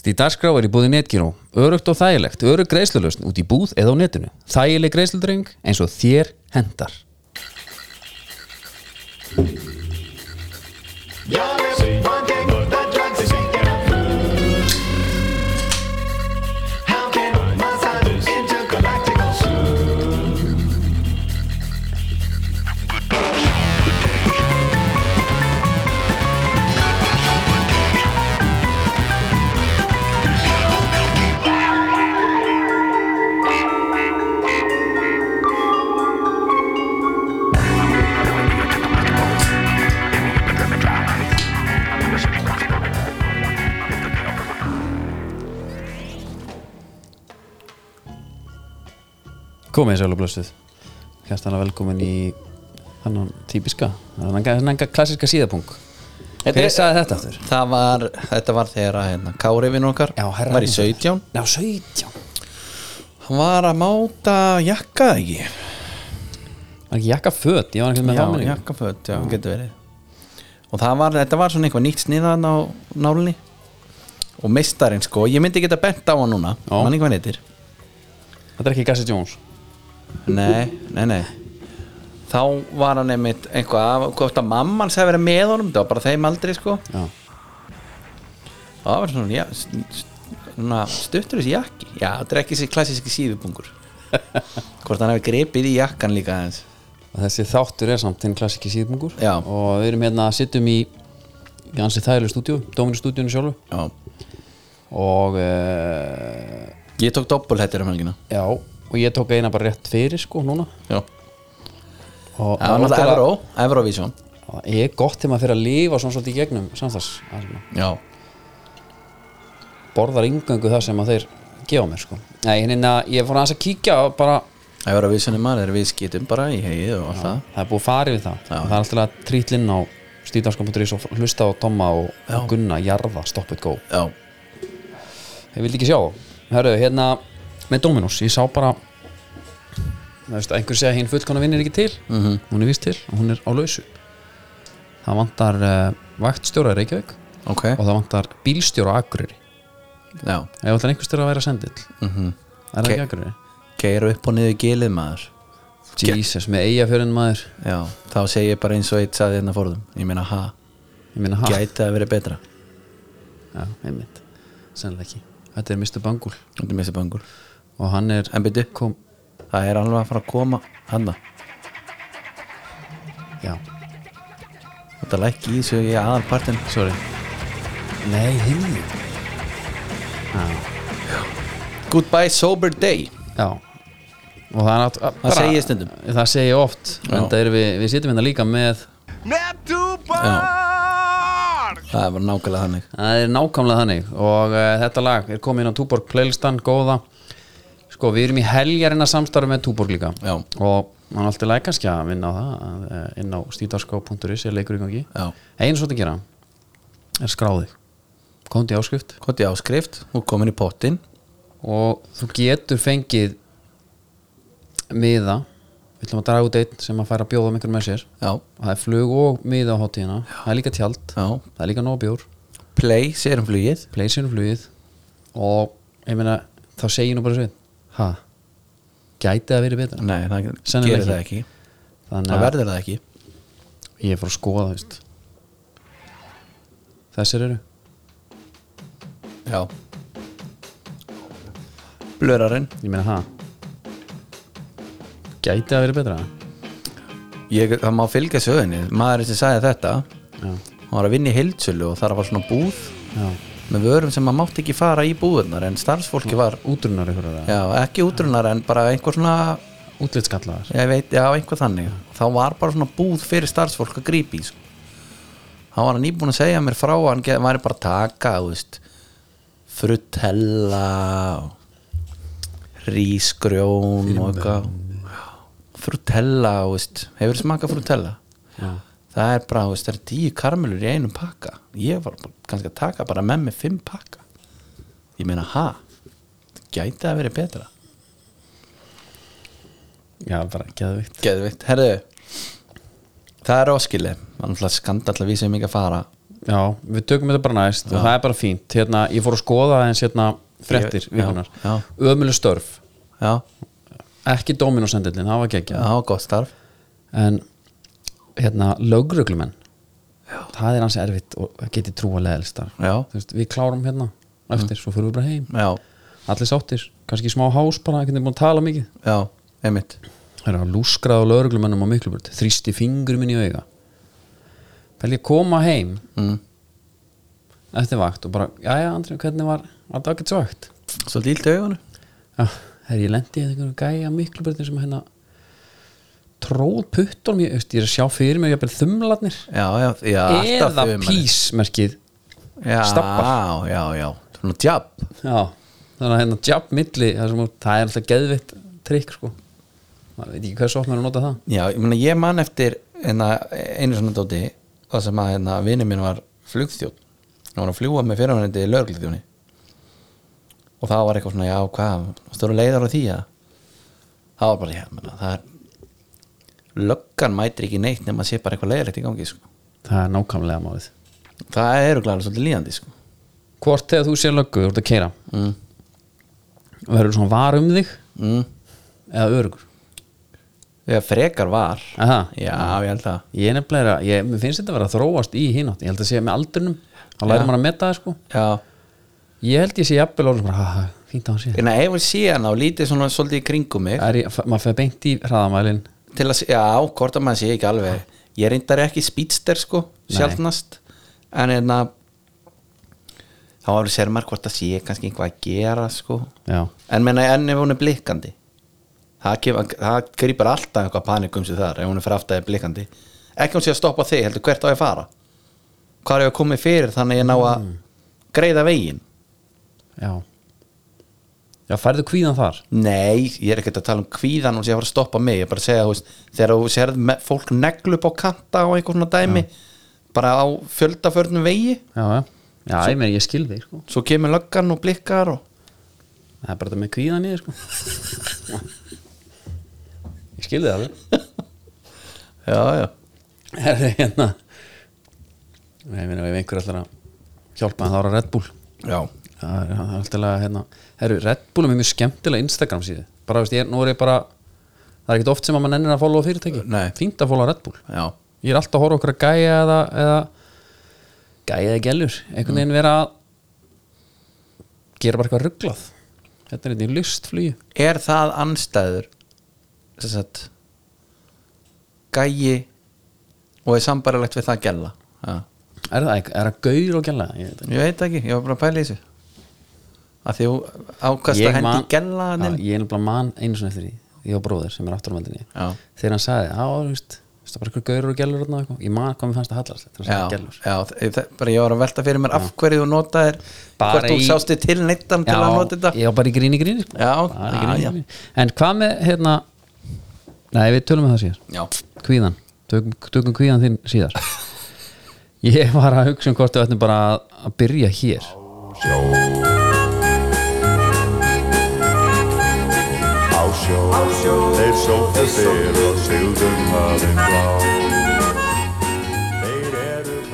Stíð dagskrá er í búði netgíró Örugt og þægilegt, örug greiðslulausn út í búð eða á netinu. Þægileg greiðsludreng eins og þér hendar Komið sæl og blössuð Hjartana velkomin í Þannig típiska Þannig klassiska síðapung Hver sagði þetta aftur? Það var, þetta var þegar að hérna, Kári vinn okkar Já, var í minn. 17 Já, 17 Hann var að máta jakka ekki? Var ekki jakka föt, ég var ekki með Já, jakkaföt, já, getur verið. Og það var, þetta var svona eitthvað nýtt sniðan á nálinni Og meistarinn sko, ég myndi geta bent á hann núna. Já. Hann eitthvað neytir Þetta er ekki Gassi Jones Nei, nei, nei. Þá var hann einmitt eitthvað Hvort að mamman sagði verið með honum Það var bara þeim aldrei sko. Já, Það var svona, já, svona stuttur þessi jakki. Já, þetta er ekki þessi klassíski síðubungur. Hvort hann hefði gripið í jakkan líka aðeins. Þessi þáttur er samt þinn klassiki síðpungur Já. Og við erum hérna að sittum í í ansi þægileg stúdíu, Dóminu stúdíunni sjálfu. Já. Og uh, Ég tók doppulhettir um helgina. Já, og ég tók eina bara rétt fyrir sko núna. Já. Og Það var náttúrulega Evró, Eurovision Það er gott þegar maður fyrir að lifa svona svolítið í gegnum samstags Já. Borðar yngöngu það sem að þeir gefa mér sko. Nei, hérna, ég fór aðeins að kíkja og bara, Eurovision er maður, er við skýtum bara í hegið og allt það. Það er búið farið við það. Já. það er alltaf trýtlinn á stíðdagskan.is og hlusta á Tomma og, Já. og Gunna jarða, stop it go. Já, ég vildi ekki sjá. Hörru, hérna, með Dominos, ég sá bara einhver segja hinn fullkona vinnir ekki til. Mhm. hún er vist til og hún er á lausu. Það vantar uh, vaktstjóra í Reykjavík ok. og það vantar bílstjóra á Akureyri. Já, ef er einhver stjóra að vera sendill. Mhm. Er það ekki Akureyri? Geir upp og niður gilið maður. Jesus, með eigafjörðin maður. Já, þá segi ég bara eins og eitt saði hérna fórðum Ég meina ha, ég meina, ha, gæti að vera betra. Já, einmitt. Sennilega ekki, þetta er Mr. Bangul Þetta er missi bangur og hann er En byrju, kom, það er alveg að fara að koma Hanna, já, þetta lækki í þessu í aðalpartin sorry. Nei, himmi Goodbye sober day. Já. Og það er nátt Það segi ég stundum. það segi ég oft, Já. en það er við, við sitjum hérna líka með Já. Það er bara nákvæmlega þannig. Það er nákvæmlega þannig. Og uh, þetta lag er komið inn á Túborg playlistan, góða sko, við erum í heljarina samstarfi með Túborg líka. Já. og mann alltaf læg kannski að vinna á það að, eh, inn á stíðdarská.is er leikur í gangi. Einu svo að gera er skráði komandi áskrift. Koti áskrift og komin í pottin og þú getur fengið miða. Við ætlum að draga út einn sem að færa bjóða um einhvern með sér. Já, það er flug og miða á hátíðina. Það er líka tjald, já. Það er líka nóg bjór. Play, sérum flugið. Pleysinu flugið. Og ég meina þá segi ég nú bara sveit ha, gæti það verið betra? Nei, það Sennilega gerir það ekki. Þannig Það að verður það ekki. Ég fór að skoða veist. þessir eru? Já. Blörarinn. Ég meina ha? Gæti það verið betra? Ég, Það má fylgja sögunni. Maðurinn sem sagði þetta já, Hann var að vinna í heildsölu og þar var svona búð. Já, með vörum sem maður mátti ekki fara í búðunar en starfsfólki var útrunnar já, ekki útrunar en bara einhver svona útlitskallaðar ég veit, já, einhver þannig. Þá var bara svona búð fyrir starfsfólk að grípi sko. hann var nýbúin að segja mér frá hann væri bara taka frutella rísgrjón frutella, hefur smakað frutella? Já, það er bara, það er tíu karmelur í einum pakka. Ég var kannski að taka bara með mig fimm pakka. Ég meina, ha? Gæti það verið betra? Já bara geðvikt Geðvikt, herðu Það er óskili, það náttúrulega skandall að við sem ekki að fara. Já, við tökum þetta bara næst og það er bara fínt. Hérna, Ég fór að skoða eins hérna frettir vikunar já, Ömuleg störf, já, ekki Dominosendillin það var gekkja já, gott starf. En hérna lögruglumenn það er hansi erfitt og það geti trúa leðlistar Já. veist, við klárum hérna eftir, svo fyrir við bara heim. Já, allir sáttir, kannski smá hás bara, ekki búin að tala mikið. Já, einmitt. Það er að lúskrað á lögreglumennum á Mikluburt þrýsti fingur minn í auga. Pæli að koma heim mm. eftir vakt og bara, jæja Andri, hvernig var var það ekkert svagt? Svolítið ílt augunum. Já, þegar ég lendi í einhverjum gæja Mikluburtin sem hérna tróð puttunum, ég, ég er að sjá fyrir mig þumlarnir. Eða písmerkið Já, stabbar. já, já Svona Já, þannig að hérna jab milli það, er alltaf geðvitt trikk sko. Maður veit ekki hversu oft maður að nota það. Já, ég meina ég man eftir hérna, einu svona dóti það sem að hérna, vinur minn var flugþjótt hann var að fljúa með fyrirvændi lögreglþjóni og það var eitthvað svona, já, hvað stóru leiðar á því að það var bara, já, menna, það er löggan mætir ekki neitt nema að sé bara eitthvað leiðrætt í gangi sko. það er nákvæmlega málið. Það eru glæðlega svolítið líðandi sko. hvort þegar þú sér löggu, þú ert að keira mm. verður svona var um þig Mm. eða örugur þegar frekar var. Aha. já, ég held að. Ég nefnilega, ég, finnst þetta að vera að þróast í hinátt, ég held að sé með aldrinum þá lærir maður að metta það sko. Já, ég held ég sé jafnvel ha, ha, fínt að hann sé. Ef ég sé hana og lítið svona svolítið í kringum mig. Er maður til að, já, hvort að maður sé ekki alveg ég reyndar ekki speedster sko sjálfnast en hérna þá alveg sér maður hvort að sé kannski einhvað að gera sko. Já, en menna enn ef hún er blikkandi? Það, það grýpar alltaf eitthvað panikum sem þar ef hún er fyrir aftæði blikkandi. Ekki hún sé að stoppa þig, heldur hvert á ég að fara? Hvað er ég að koma fyrir þannig að ég ná að greiða veginn? Já já, færðu kvíðan þar? Nei, ég er ekkert að tala um kvíðan og sé að fara að stoppa mig, ég er bara að segja þú veist, þegar þú sér fólk neglu upp á kanta og einhver svona dæmi bara á fjöldaförnum vegi. Já, já, já ég, meni, ég skil þig sko. svo kemur löggan og blikkar og það er bara þetta með kvíðan í þér sko. ég skil þig alveg. Já, já, er það hérna. Ég meina ef einhver ætlar að hjálpa það Red Bull. Já. það það er alltaf hérna Heru, Red Bull er mjög skemmtilega Instagram síðu. Bara veist ég, nú er ég bara það er ekkert oft sem að maður nennir að followa fyrirtæki. Nei. fínt að followa Red Bull. Já. ég er alltaf að horfa okkur að gæja eða, eða gæja eða gælur einhvern veginn vera að gera bara eitthvað rugglað. Þetta er einnig lustflugi er það anstæður sem sagt gæi og er sambarilegt við það gæla já. er það, eitthvað- er það gaur og gæla ekki. Ég veit ekki, ég var bara að pæla í þessu að því þú ákast Ég að hendi Já, ég er nefnilega mann einu svona eftir því. Ég og bróðir sem er aftur á meldinni Já. þegar hann sagði, já, þú veist það er bara eitthvað gaurur og gælur og eitthvað. Ég man hvað mér fannst það hallast þetta já, var gælur já, það, það, bara ég var að velta fyrir mér af hverju þú notaðir Bara hvort þú í- sástu til neittan til að nota þetta. ég var bara í gríni gríni sko. Já, Bara í já, gríni, já. gríni. en hvað með hérna nei, við tölum með það síðar. Já, kvíðan, tökum, tökum kvíðan þinn síðar. Ég var að hugsa um hvort við ættum bara að, að byrja hér Á sjó, þeir sóttu fyrr og sigðum hafinn blá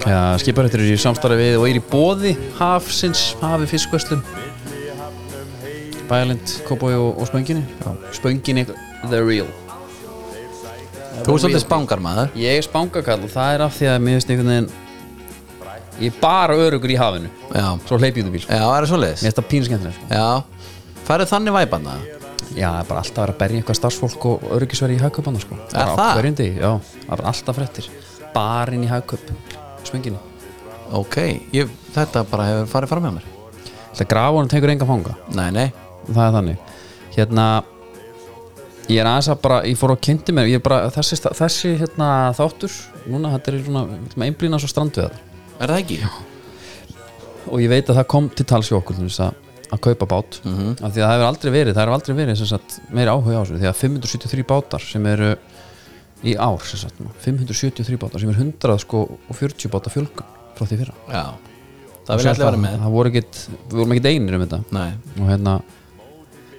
Já, skiparættur eru í samstarfi við og er í bóði hafsins, hafi fiskvöslum Bælind, Kópói og, og Spönginni. Spönginni, the real. Þú er svolítið spangar maður. Ég er spángakall og það er af því að mér finnst einhvern veginn Ég er bara örugur í hafinu. Já, Svo hleyp ég út í bíl sko. já, er það svoleiðis? Mér finnst það pínu skemmtilega sko. já, farið þannig væpanna Já, það er bara alltaf að vera að berja eitthvað starfsfólk og öryggisveri í hagköpana sko. Á það? Já, það er bara alltaf fréttir. Barinn í hagköp, Spönginni ok, ég, þetta bara hefur farið fram með mér. Grafa hann tekur enga fanga? Nei, nei, það er þannig. Hérna ég er aðeins að bara, ég fór að kynnti mér ég er bara, þessi, þessi hérna, þáttur núna, þetta er svona, við að einblýna svo strandveðar er það ekki? og ég veit að það kom til tals hjá okkur til þess að, að kaupa bát. Mhm. af því að það hefur aldrei verið, það hefur aldrei verið sagt, meiri áhuga á þessu, því að 573 bátar sem eru í ár sagt, nú, 573 bátar sem er 100 sko, og 40 bátar fjölgun frá því fyrra. Já, það vil allir vera með. það voru ekkit, við vorum ekkit einir um þetta. Nei, og hérna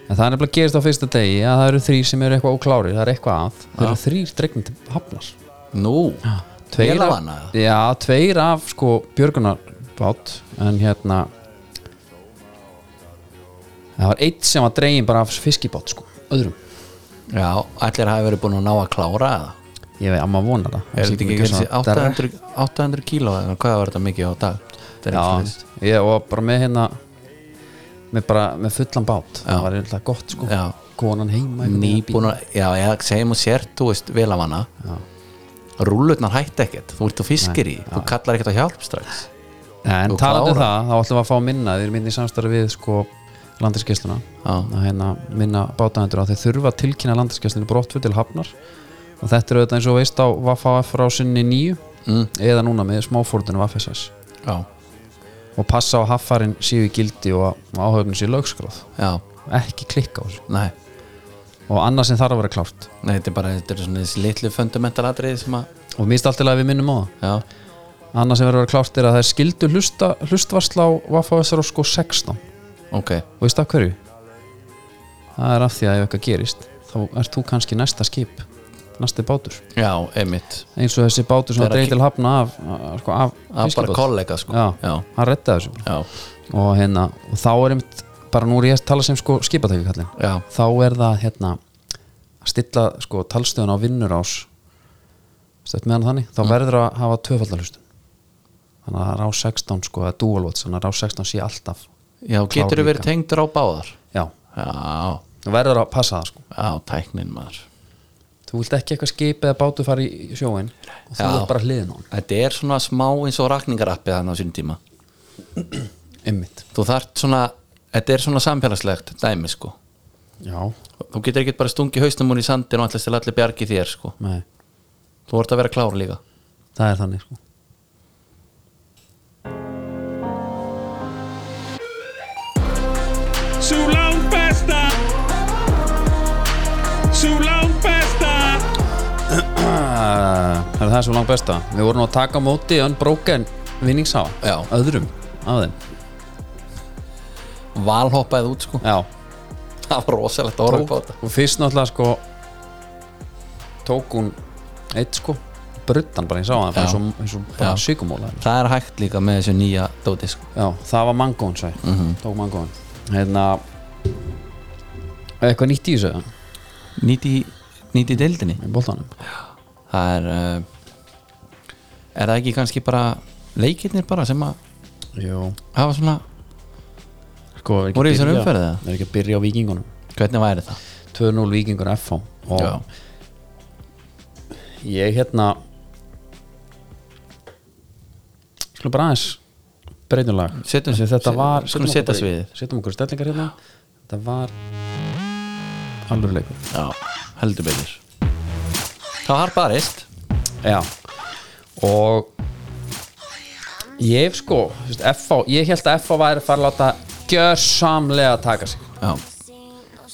en það er nefnilega gerist á fyrsta degi að það eru þrý sem eru eitthvað óklári það er eitthvað að, það eru þrýr dregnir til hafnar. Nú, tveir af, eða? já, tveir af sko björgunarbát. En hérna það var eitt sem var dregin bara af fiskibát sko, öðrum. Já, allir hafi verið búin að ná að klára eða? Ég veit að maður vona það. Er þetta ekki svona þessi 800, 800 kíló eða hvað var þetta mikið á dag? Þetta er ekki já, ég var bara með hérna með bara með fullan bát. Já. það var eitthvað gott sko. Já. konan heima að, já, ég segjum og sért, þú veist, vélavanna Rúllutnar hætti ekkert, þú ert á fiskir í. Þú kallar ekkert á hjálp strax. Já, en Þú talandi um klárar. það, þá ætlum við að fá minna þeir minni samstarfi við sko landinskessluna að hérna minna bátaðendur að þeir þurfa að tilkynna landinskesslunni brottfuð til hafnar. Og þetta er auðvitað eins og veist á VFF frá sinni nýju Mm. eða núna með smáfórtunum VFSS Já, og passa á að haffarin séu í gildi og áhöfnin séu lögskráð. Já, ekki klikka á þessu. Nei. Og annað sem þarf að vera klárt. Nei, þetta er bara, þetta er svona þessi litlu fundamental atriði sem að, og finnst alltaf að við minnum á það. Já, annað sem verður að vera klárt er að það er skildu hlusta, hlustvarsla á VFSR og sko 16 ok. Og veist af hverju? Það er af því að ef eitthvað gerist þá ert þú kannski næsta skip næsti bátur. Já, einmitt, eins og þessi bátur sem Þegar var dreigð að- til hafna af, af, sko, af að bara kollega sko. Já, já, hann rettaði þessu. Já, og, hérna, og þá er einmitt bara nú er ég að tala sem sko skipatækjukallin já, þá er það hérna að stilla sko talstöðun á stöðt meðan þannig þá verður að hafa tvöfallalustun þannig að rá 16 sko eða dual watch þannig að rá 16 sé alltaf já getur líka. verið tengdur á báðar? Já, Já, þú verður að passa það sko. Já, tæknin maður. Þú vilt ekki eitthvað skip eða bátu fara í sjóin og þú er bara hliðin á hann Þetta er svona smá eins og rakningarappið hann á sínum tíma. Ymmit Þú þarft svona, þetta er svona samfélagslegt dæmi sko. Já, Þú getur ekki bara stungið hausnum úr í sandin og allast til allir bjargi þér sko. Nei, Þú vart að vera klár líka. Það er þannig sko uh, er það svo langt besta? Við vorum að taka móti unbroken vinningsá Já. öðrum af þeim. Valhoppaði út sko. Já, Það var rosalegt að horfa upp á þetta. Og fyrst náttúrulega sko tók hún eitt sko bruttan bara, ég sá það Já. eins og, eins og bara Já. sykumóla Það er hægt líka með þessu nýja dóti sko. Já, það var mangón sæ Mhm. tók mangón hérna eitthvað nýtt í þessu eða? Nýti, nýti deildinni? Í boltanum Það er uh, Er það ekki kannski bara leikirnir bara sem að Jú. hafa svona sko, er Voru í þessari byrja- umferð eða? er ekki að byrja á vikingunum Hvernig væri það? 2-0 vikingur FH og Já. ég hérna skulum bara aðeins Setjum- var skulum setjum setja okkur bara í- sviðið. setjum okkur stellingar hérna þetta var alveg leikur Já, heldur betur Það var barist já. Og ég sko veist, FH, ég held að FH væri að fara að láta gjörsamlega taka sig. Já,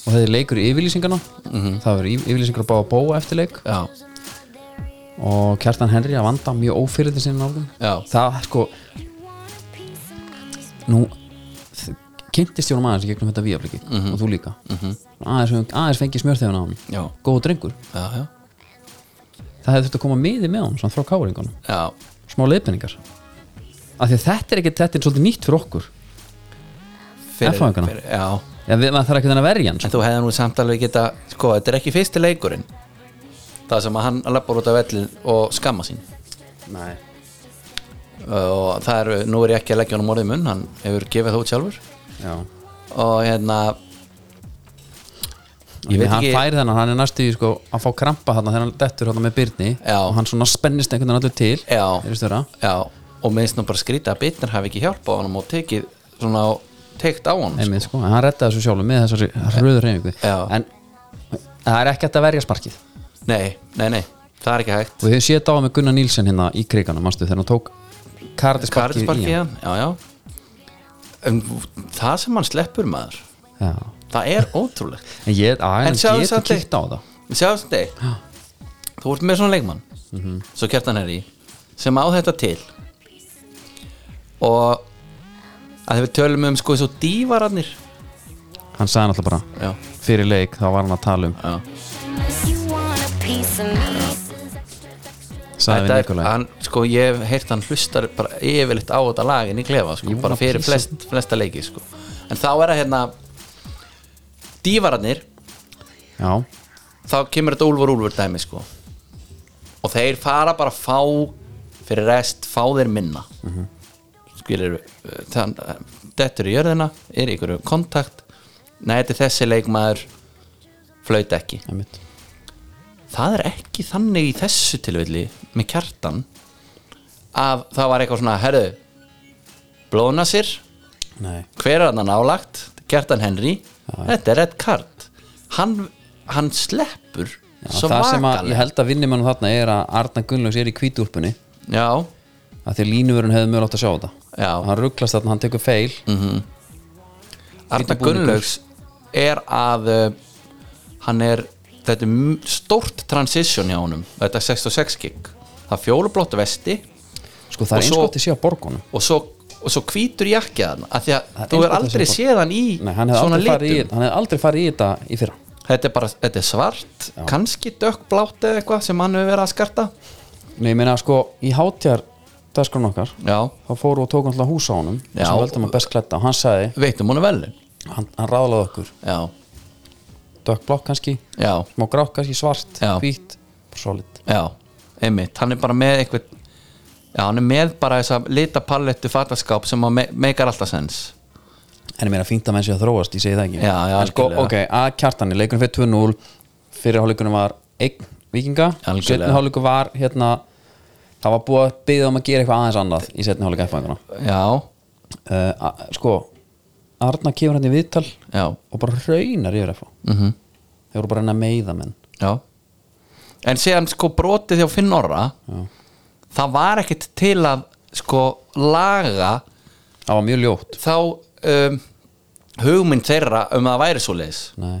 og er leikur í yfirlýsingarna það verður yfirlýsingar að bá að bóa eftir leik. Já, og Kjartan Henry að vanda mjög ófyrirði sinni nálgum Já. það sko nú kynntist honum aðeins í gegnum þetta víafliki og þú líka. Aðeins, höfum- aðeins fengið smjörþefuna á hann Já. góð drengur, já, já, það hefði þurft að koma miði með hann svona frá káringunum, já. smá leiðbenningar af því að þetta er ekki þetta er svolítið nýtt fyrir okkur fyrir- Já, Já, við, maður þarf ekki þannig að verja hann en sko. þú hefði nú samt alveg geta Sko, þetta er ekki fyrsti leikurinn Það sem að hann lappar út af vellin og skamma sín Nei. og það er, nú er ég ekki að leggja honum orðið í munn hann hefur gefið það út sjálfur Já. og hérna ég veit hann færi þennan, hann er næstu í sko, að fá krampa þarna þegar hann dettur hérna með byrni Já. og hann svona spennist einhvern veginn allir til Já. er störa Já, og minnst nú bara skrýta að bitnir hafi ekki hjálpað honum og tekið svona teikt á honum einmitt sko, en hann rettaði þessu sjálfur með þessari röður reyningu Já. en það er ekki hægt að verja sparkið. Nei, nei, nei, það er ekki hægt. Og við þetta á með Gunnar Nílsen hérna í kriganum manstu, þegar hann tók karatisparkið Karðisparki í hann. hann, já, já. En það sem hann sleppur maður. Já. Það er ótrúlegt. En ég, að, En sjáðu getur samt kíkt á það. Sjáðu þetta eitt. Þú ert með svona leikmann Svo kjartan er í sem á þetta til. Og að við tölum um sko eins og dívararnir. Hann sagði náttúrulega bara Já, fyrir leik þá var hann að tala um. Já, sagði við er- Nikolai. hann, sko, ég hef heyrt hann hlustar bara yfirleitt á þetta lagin í klefa sko, Jú, bara fyrir flest, flesta leiki sko. en þá er það hérna dívararnir Já, þá kemur þetta úlfur úlfur dæmi sko. og þeir fara bara að fá fyrir rest, fá þeir minna mm. -hmm. skilur þann, dettur í jörðina er ykkur kontakt nei, þetta er þessi leikmaður flaut ekki einmitt það er ekki þannig í þessu tilfelli með kjartan að það var eitthvað svona herðu, blóðna sér Nei, hver er hann nálagt kjartan Henry, þetta er Red Card. Hann, hann sleppur Já, svo það sem að ég held að vinnimannum þarna er að Arna Gunnlaugs er í hvítúlpunni já, að því línuvörun hefði mjög átt að sjá þetta. Já. hann rugglast þarna, hann tekur feil Arna Hvítur búningur. Gunnlaugs er að uh, hann er þetta er stórt transition hjá honum. Þetta er 66 gig. Það fjólublótt vesti. Sko það er eins svo- gott að sé á borgunum. og svo, og svo hvítur jakkjaðan að því að þú er að aldrei sé séð hann í Nei, hann svona litum. hann hefði aldrei farið í þetta í fyrra. Þetta er bara, þetta er svart kannski dökkblátt eða eitthvað sem hann hefur verið að skarta. Nei, ég meina sko, í hátjar dagskrán okkar, já, þá fóru og tókum alltaf hús á honum Já. sem veldum að best klætta og hann sagði, veitum hún er velin hann, hann ráðlaði okkur. Já, dökkblokk kannski, já, smá grátt kannski svart, Já. hvít, solid. Já einmitt, hann er bara með eitthvað já, hann er með bara þessa litapallettu fattaskáp sem að me meikar alltaf sens. En ég meina fínt að menn sé að þróast, ég segi það ekki. Já, já, en sko, algjörlega. ok, að kjartani, leikurinn fyrir 2-0 fyrir hálfleikunum var einn vikinga, Algjörlega. setni hálfleiku var hérna, það var búið að byggja um að gera eitthvað aðeins annað í setni hálfleiku F-fæðinguna já, uh, sko Arna kemur hann í viðtal já, og bara raunar yfir F-fá mhm. Þeir voru bara að reyna að meiða menn. Já. En síðan sko brotið hjá Finn Orra Það var ekkit til að sko laga það var mjög ljótt. þá um, hugmynd þeirra um að það væri svo leis Nei.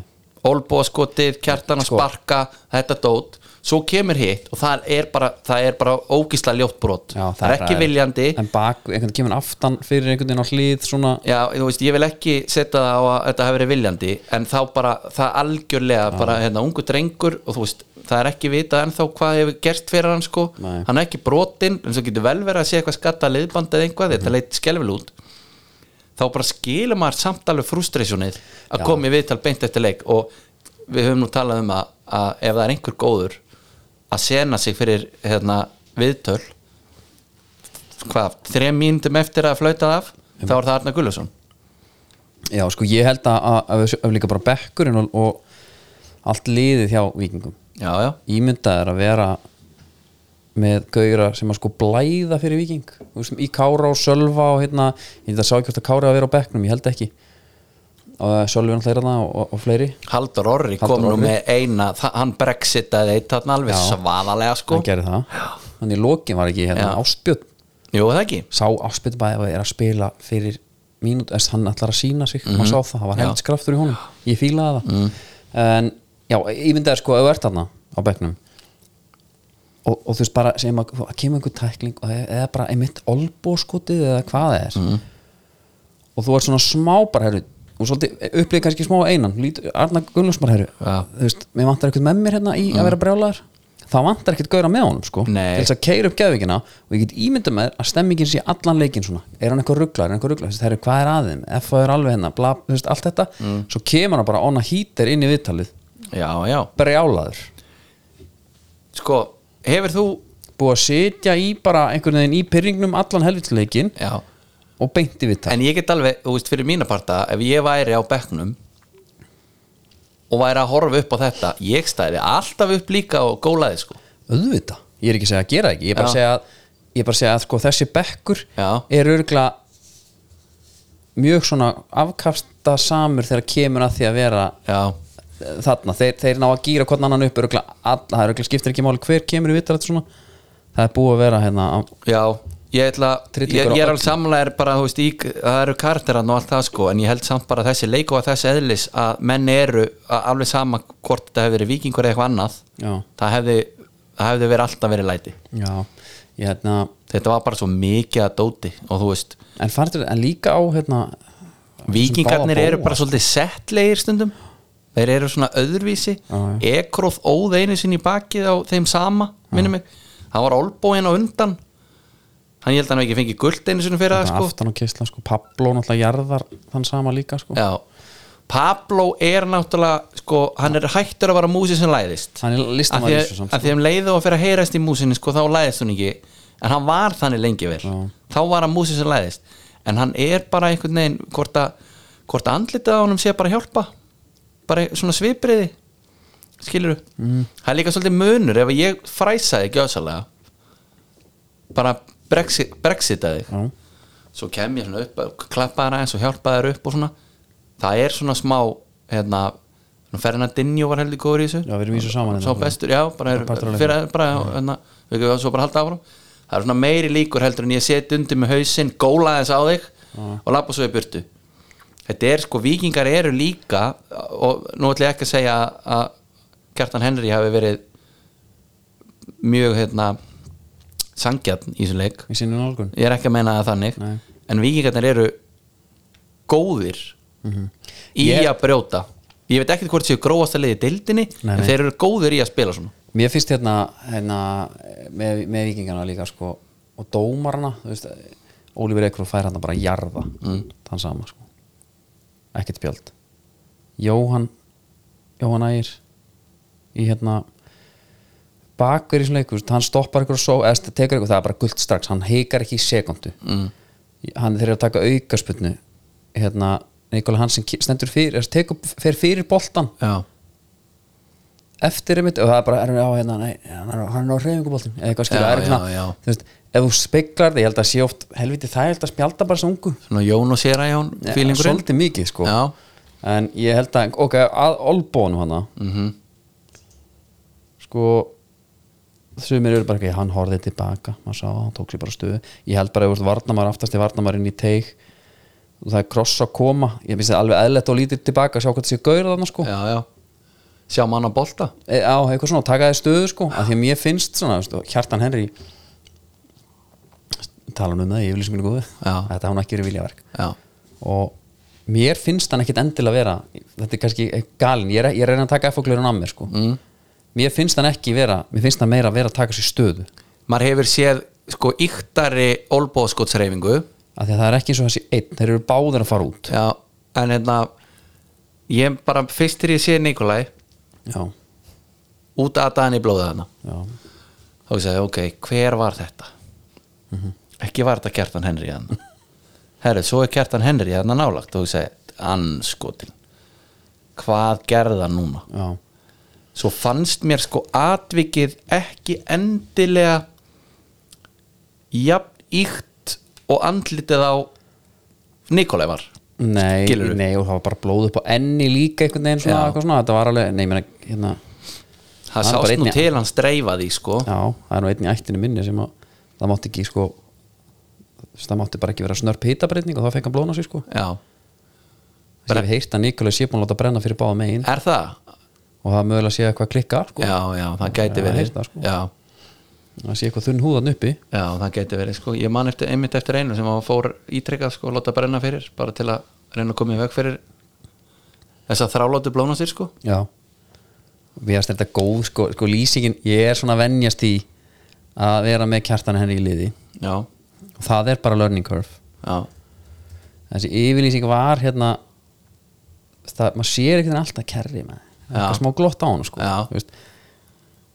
Olbóðskotið, kjartan að sparka þetta dót, svo kemur hitt og það er bara, það er bara ógísla ljótt brot, Já, það er ekki viljandi. en bak, einhvern veginn kemur aftan fyrir einhvern veginn á hlið svona. Já, veist, ég vil ekki setja það á að þetta hafi verið viljandi en þá bara, það algjörlega bara, hérna, ungu drengur og þú veist það er ekki vitað ennþá hvað hefur gerst fyrir hann sko, Nei. hann er ekki brotinn en svo getur vel verið að sé eitthvað skatta liðband eða eitthvað, Mhm. þetta leit skelfil út. Þá bara skilur maður samt alveg frustrationið að koma í viðtal beint eftir leik og við höfum nú talað um að, að ef það er einhver góður að sena sig fyrir hérna, viðtöl hvað, þrejum mínútum eftir að flauta það af þá er það Arna Gullusson já sko ég held að, að, að líka bara bekkurinn og, og allt liðið hjá vikingum já, já, ímyndað er að vera með gaugra sem að sko blæða fyrir viking í Kára og Sölva og hérna, ég held að sá ekki hvort að Kára að vera á bekknum, ég held ekki. Og Sölvi er náttúrulega þarna og, og, og fleiri. Haldur Orri Halldór kom nú með eina hann brexitaði eitt þarna alveg svaðalega sko. Hann gerði það, þannig í lokin var ekki hérna. Ástbjörn, jú það ekki. Sá Ástbjörn bæði er að spila fyrir mínút, eða hann ætlar að sína sig. Maður sá það, það var Mhm. Já. helvits kraftur í honum. Ég fílaði það. En já, ímyndaði sko, ef þú ert þarna á bekknum. Og, og þú veist bara sem að, að kemur einhver tækling og það er bara einmitt olbóskotið eða hvað það er. Mhm. og þú ert svona smá bara herru, og svolítið upplýði kannski smá einan. Lít, Arna Gunnlaugs bara herru Já. þú veist, mér vantar eitthvað með mér hérna í að vera brjálæður það vantar ekkert gauðra með honum sko Nei. til þess að keira upp geðvíkina og ég get ímyndað með að stemmingin sé allan leikin svona. Er hann eitthvað rugglar, er hann eitthvað rugglar það er hvað er aðeim, F er alveg hérna bla, þú veist, allt þetta, svo kemur hann bara onna hýtir inn í viðtalið, já, já, brjálaður. Sko, hefur þú búið að sitja í bara einhvern veginn í pyrringnum allan helvitsleikin já, og beint í viðtal. En ég get alveg, þú veist, fyrir mína parta ef ég væri á bekknum og væri að horfa upp á þetta ég stæði alltaf upp líka og gólaði sko. Auðvitað, ég er ekki að segja að gera það ekki. Ég er bara að segja að, ég bara að, segja að sko, þessi bekkur Já. er örgla mjög svona afkasta samur þegar kemur að því að vera já, þarna, þeir, þeir ná að gýra hvern annan upp örgla, alla, það er skiptir ekki máli hver kemur í vittar svona. Það er búið að vera hérna já ég ætla, ég, ég er alveg samlega bara, þú veist, í, það eru karteran og allt það sko, en ég held samt bara þessi leik og þessi eðlis að menn eru að alveg sama hvort þetta hefði verið vikingur eða eitthvað annað það hefði, það hefði verið alltaf verið læti. Já ég hérna, þetta var bara svo mikið að dóti og þú veist, en farið en líka á hérna vikingarnir eru bara svolítið settlegir stundum þeir eru svona öðruvísi. Ekróð óð einu sinni í bakið á þeim sama minnum mig, hann var olbóin á undan. Hann ég held að hann ekki fengið guld einu sinni fyrir það sko. aftan á kistla sko. Pablo náttúrulega jarðar þann sama líka sko. Pablo er náttúrulega sko, hann er hættur að vara músi sem læðist. Hann er í að þessu samt af því að um leiðu að fyrir að heyrast í músinni sko, þá læðist hún ekki. En hann var þannig lengi vel. Já. þá var hann músi sem læðist. En hann er bara einhvern veginn hvort að, hvort að andlitið á honum sé bara hjálpa bara svona svipriði skilur mm. það er líka svolítið munur ef ég fræsaði gjöðsalega bara brexit, brexitaði Já. svo kem ég svona upp klappaði aðeins og hjálpaði þær upp og svona. Það er svona smá hérna, Fernandinho var heldur góður í þessu. Já, við erum í þessu saman Sá hérna. bestur, já, bara er, fyrir, bara, hérna, við getum svo bara halda áfram. Það er svona meiri líkur heldur en ég set undir með hausinn, góla þess á þig og lappa svo í burtu þetta er sko, vikingar eru líka og nú ætlum ég ekki að segja að Kjartan Henry hafi verið mjög hérna sangjarn í þessum leik. Ég er ekki að meina það þannig Nei. en vikingarnir eru góðir í Ég- að brjóta. Ég veit ekki hvort séu gróðast að leiði deildinni Nei, en þeir eru góðir í að spila svona. Mér finnst hérna, hérna með, með vikingana líka sko og veist Ólífur Ekkur fær hann bara jarða mm. þann sama sko ekkert spjald Jóhann Jóhann Ægir í hérna bakur í svona leikur, hann stoppar ykkur og svo, eða tekur ykkur, það er bara gult strax hann heikar ekki í sekundu. Mm. hann þeir eru að taka aukasputnu hérna, Nikola Hansen stendur fyrir, tekur, fer fyrir boltan já, eftir einmitt og það er bara, er, já, hérna, nei, hann er, á reyfinguboltin eða eitthvað skilur, Já, það er þú veist, ef þú speklar þig, ég held að sé oft helviti það, ég held að spjalda bara svo ungu. Svona Jón og Sera Jón fílingurinn svolítið mikið, sko. Já, en ég held að, ok, að olbónu hana. Mhm. Sko sumir eru bara ekki, hann horfði tilbaka maður sá, hann tók sér bara stöðu. Ég held bara, ef þú ert varnamar, aftast í varnamarinn í teig. Og það er kross að koma. Ég finnst það alveg eðlert og lítið tilbaka sjá hvað það sé gaur þarna, sko. Já, já, sjá mann á bolta. E, á, eitthvað svona, taka þið stöðu sko. Að því að mér finnst svona, veist, Hjartan Henry tala um það í yfirlýsingunni góðu. Þetta hann ekki verið viljaverk. Já, og mér finnst hann ekkit endilega vera þetta er kannski galin, ég er, ég er að reyna að taka F-glurinn af mér sko. Mm. mér finnst hann ekki vera, mér finnst hann meira að vera að taka sér stöðu. Maður hefur séð sko yktari olbóðskotsreifingu af því að það er ekki eins og þessi einn, þeir eru báðir að fara út. Já, en hérna ég bara, fyrst til ég sé Nikolai já, út að daðan í já, þá ég segi, ok, hver var þetta ekki var þetta Kjartan Henry hann herru, svo er Kjartan Henry hann nálagt og ég segi, anskotin hvað gerði hann núna? Já, svo fannst mér sko atvikið ekki endilega jafn íkt og andlitið á Nikolai var. Nei, Skilurðu? nei og það var bara blóð upp á enni líka einhvern veginn svona, Já. eitthvað svona, þetta var alveg, nei, ég meina hérna, það Hann bara sást einn nú í- til hann streifa því sko. Já, það er nú einn í ættinu minni sem að það mátti ekki sko það mátti bara ekki vera snörp hitabreitning og þá fekk hann blóna sig sko. Já, ég hef heyrt að Nikolai sé búin að láta brenna fyrir báða megin. Er það? og það mögulega sé eitthvað klikka sko. já, já, það gæti verið. heyrt það, sko. já, það sé eitthvað þunn húðan uppi. Já, það gæti verið sko. Ég man eftir, einmitt eftir einu sem að fór ítrekkað sko, láta brenna fyrir, bara til að reyna að koma í veg fyrir þess að þrálótu blóna sér sko. Já. Við erum þetta góð sko, sko lýsingin ég er svona að venjast í að vera með kjartan henni í liði. Já, það er bara learning curve. Já, þessi yfirlýsing var hérna það, maður sér ekki alltaf kerri með eitthvað smá glott á hann sko,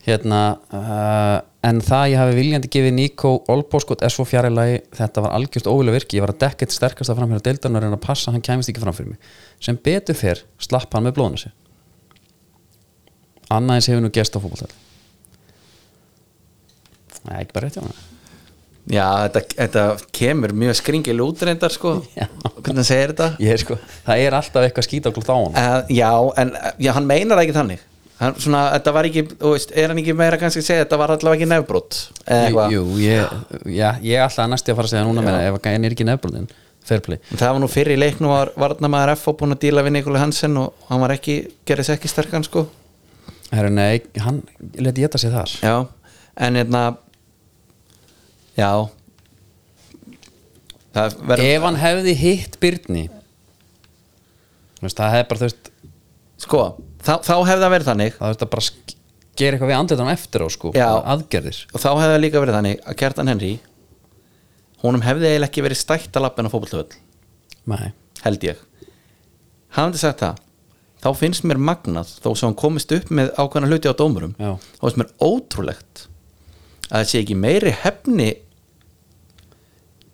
hérna uh, en það ég hafi viljandi gefið Nico Olboskot er svo fjarilagi þetta var algjörst óvilega virki, ég var að dekka eitt sterkast að framfyrir deildarnar en að passa, hann kæmist ekki framfyrir mig. Sem betur fer, slapp hann með blóðna sér. Annað eins hefur nú gest á fótboltæl Nei, ekki bara rétt hjá hann já þetta, þetta kemur mjög skringil útreyndar sko. Já. hvernig segir þetta? Ég sko, það er alltaf eitthvað skýta á hann Uh, já, en já, hann meinar það ekki þannig. Hann, svona, þetta var ekki, þú veist, er hann ekki meira kannski að segja, þetta var allavega ekki nefbrot eða Jú, jú ég, já, ég er alltaf næsti að fara að segja núna meina, ef hann er ekki En það var nú fyrir í leiknum var varnamaður F búin að díla við Nikoli Hansen og hann var ekki, gerði sér ekki sterkan sko. Herru, nei, hann leti geta sig þar. Já, en hérna já. Verður Ef hann hefði hitt Byrni það hefði bara, þú veist sko, þá, þá hefði það verið þannig. það hefði bara gera eitthvað við andlitan eftir á sko Já. aðgerðir. Og þá hefði það líka verið þannig að Kjartan Henry honum hefði eiginlega ekki verið stætt að lappina fótbolltöfull Nei, held ég. Hafandi sagt það þá finnst mér magnað þó sem hann komist upp með ákveðna hluti á dómurum þá finnst mér ótrúlegt að það sé ekki meiri hefni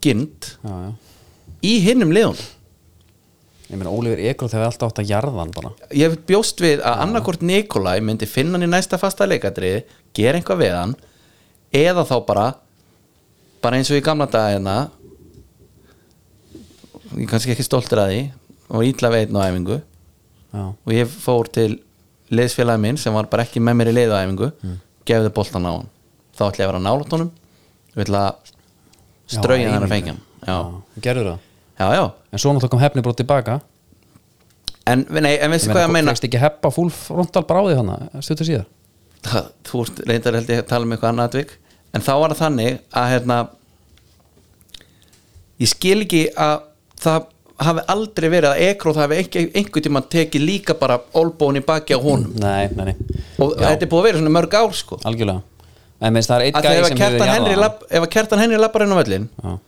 gynd já, já. í hinnum liðun Ég meina Ólífur þegar við alltaf átt að jarða hann bara. Ég bjóst við að annarkort Nikolai myndi finna hann í næsta fasta leikadriði gera einhvað við hann eða þá bara bara eins og í gamla dagina ég er kannski ekki stoltur að því og ítla veitin á æfingu. Já, og ég fór til liðsfélagi minn sem var bara ekki með mér í liðaæfingu mm. gefði boltan á hann. Þá ætla ég að vera nálat honum. Ég ætla að strauja hann að fengja Gerður það. Já, já, En svo náttúrulega kom hefni bara tilbaka. En, nei, en veistu hvað ég meina? Fækst ekki heppa full frontal bara á því hana Stuttur síðar? Það, þú reyndar held ég að tala um eitthvað annað atvik en þá var það þannig að hérna ég skil ekki að það hafi aldrei verið að ekróð hafi einhver, einhver tíma tekið líka bara olbóin í baki á honum. Nei, nei, nei. Og Já, þetta er búið að vera svona mörg ár sko. Algjörlega En það er eitt gæði sem Henry jarðað lapp, ef að Kjartan Henry lappar inn á völlin hann.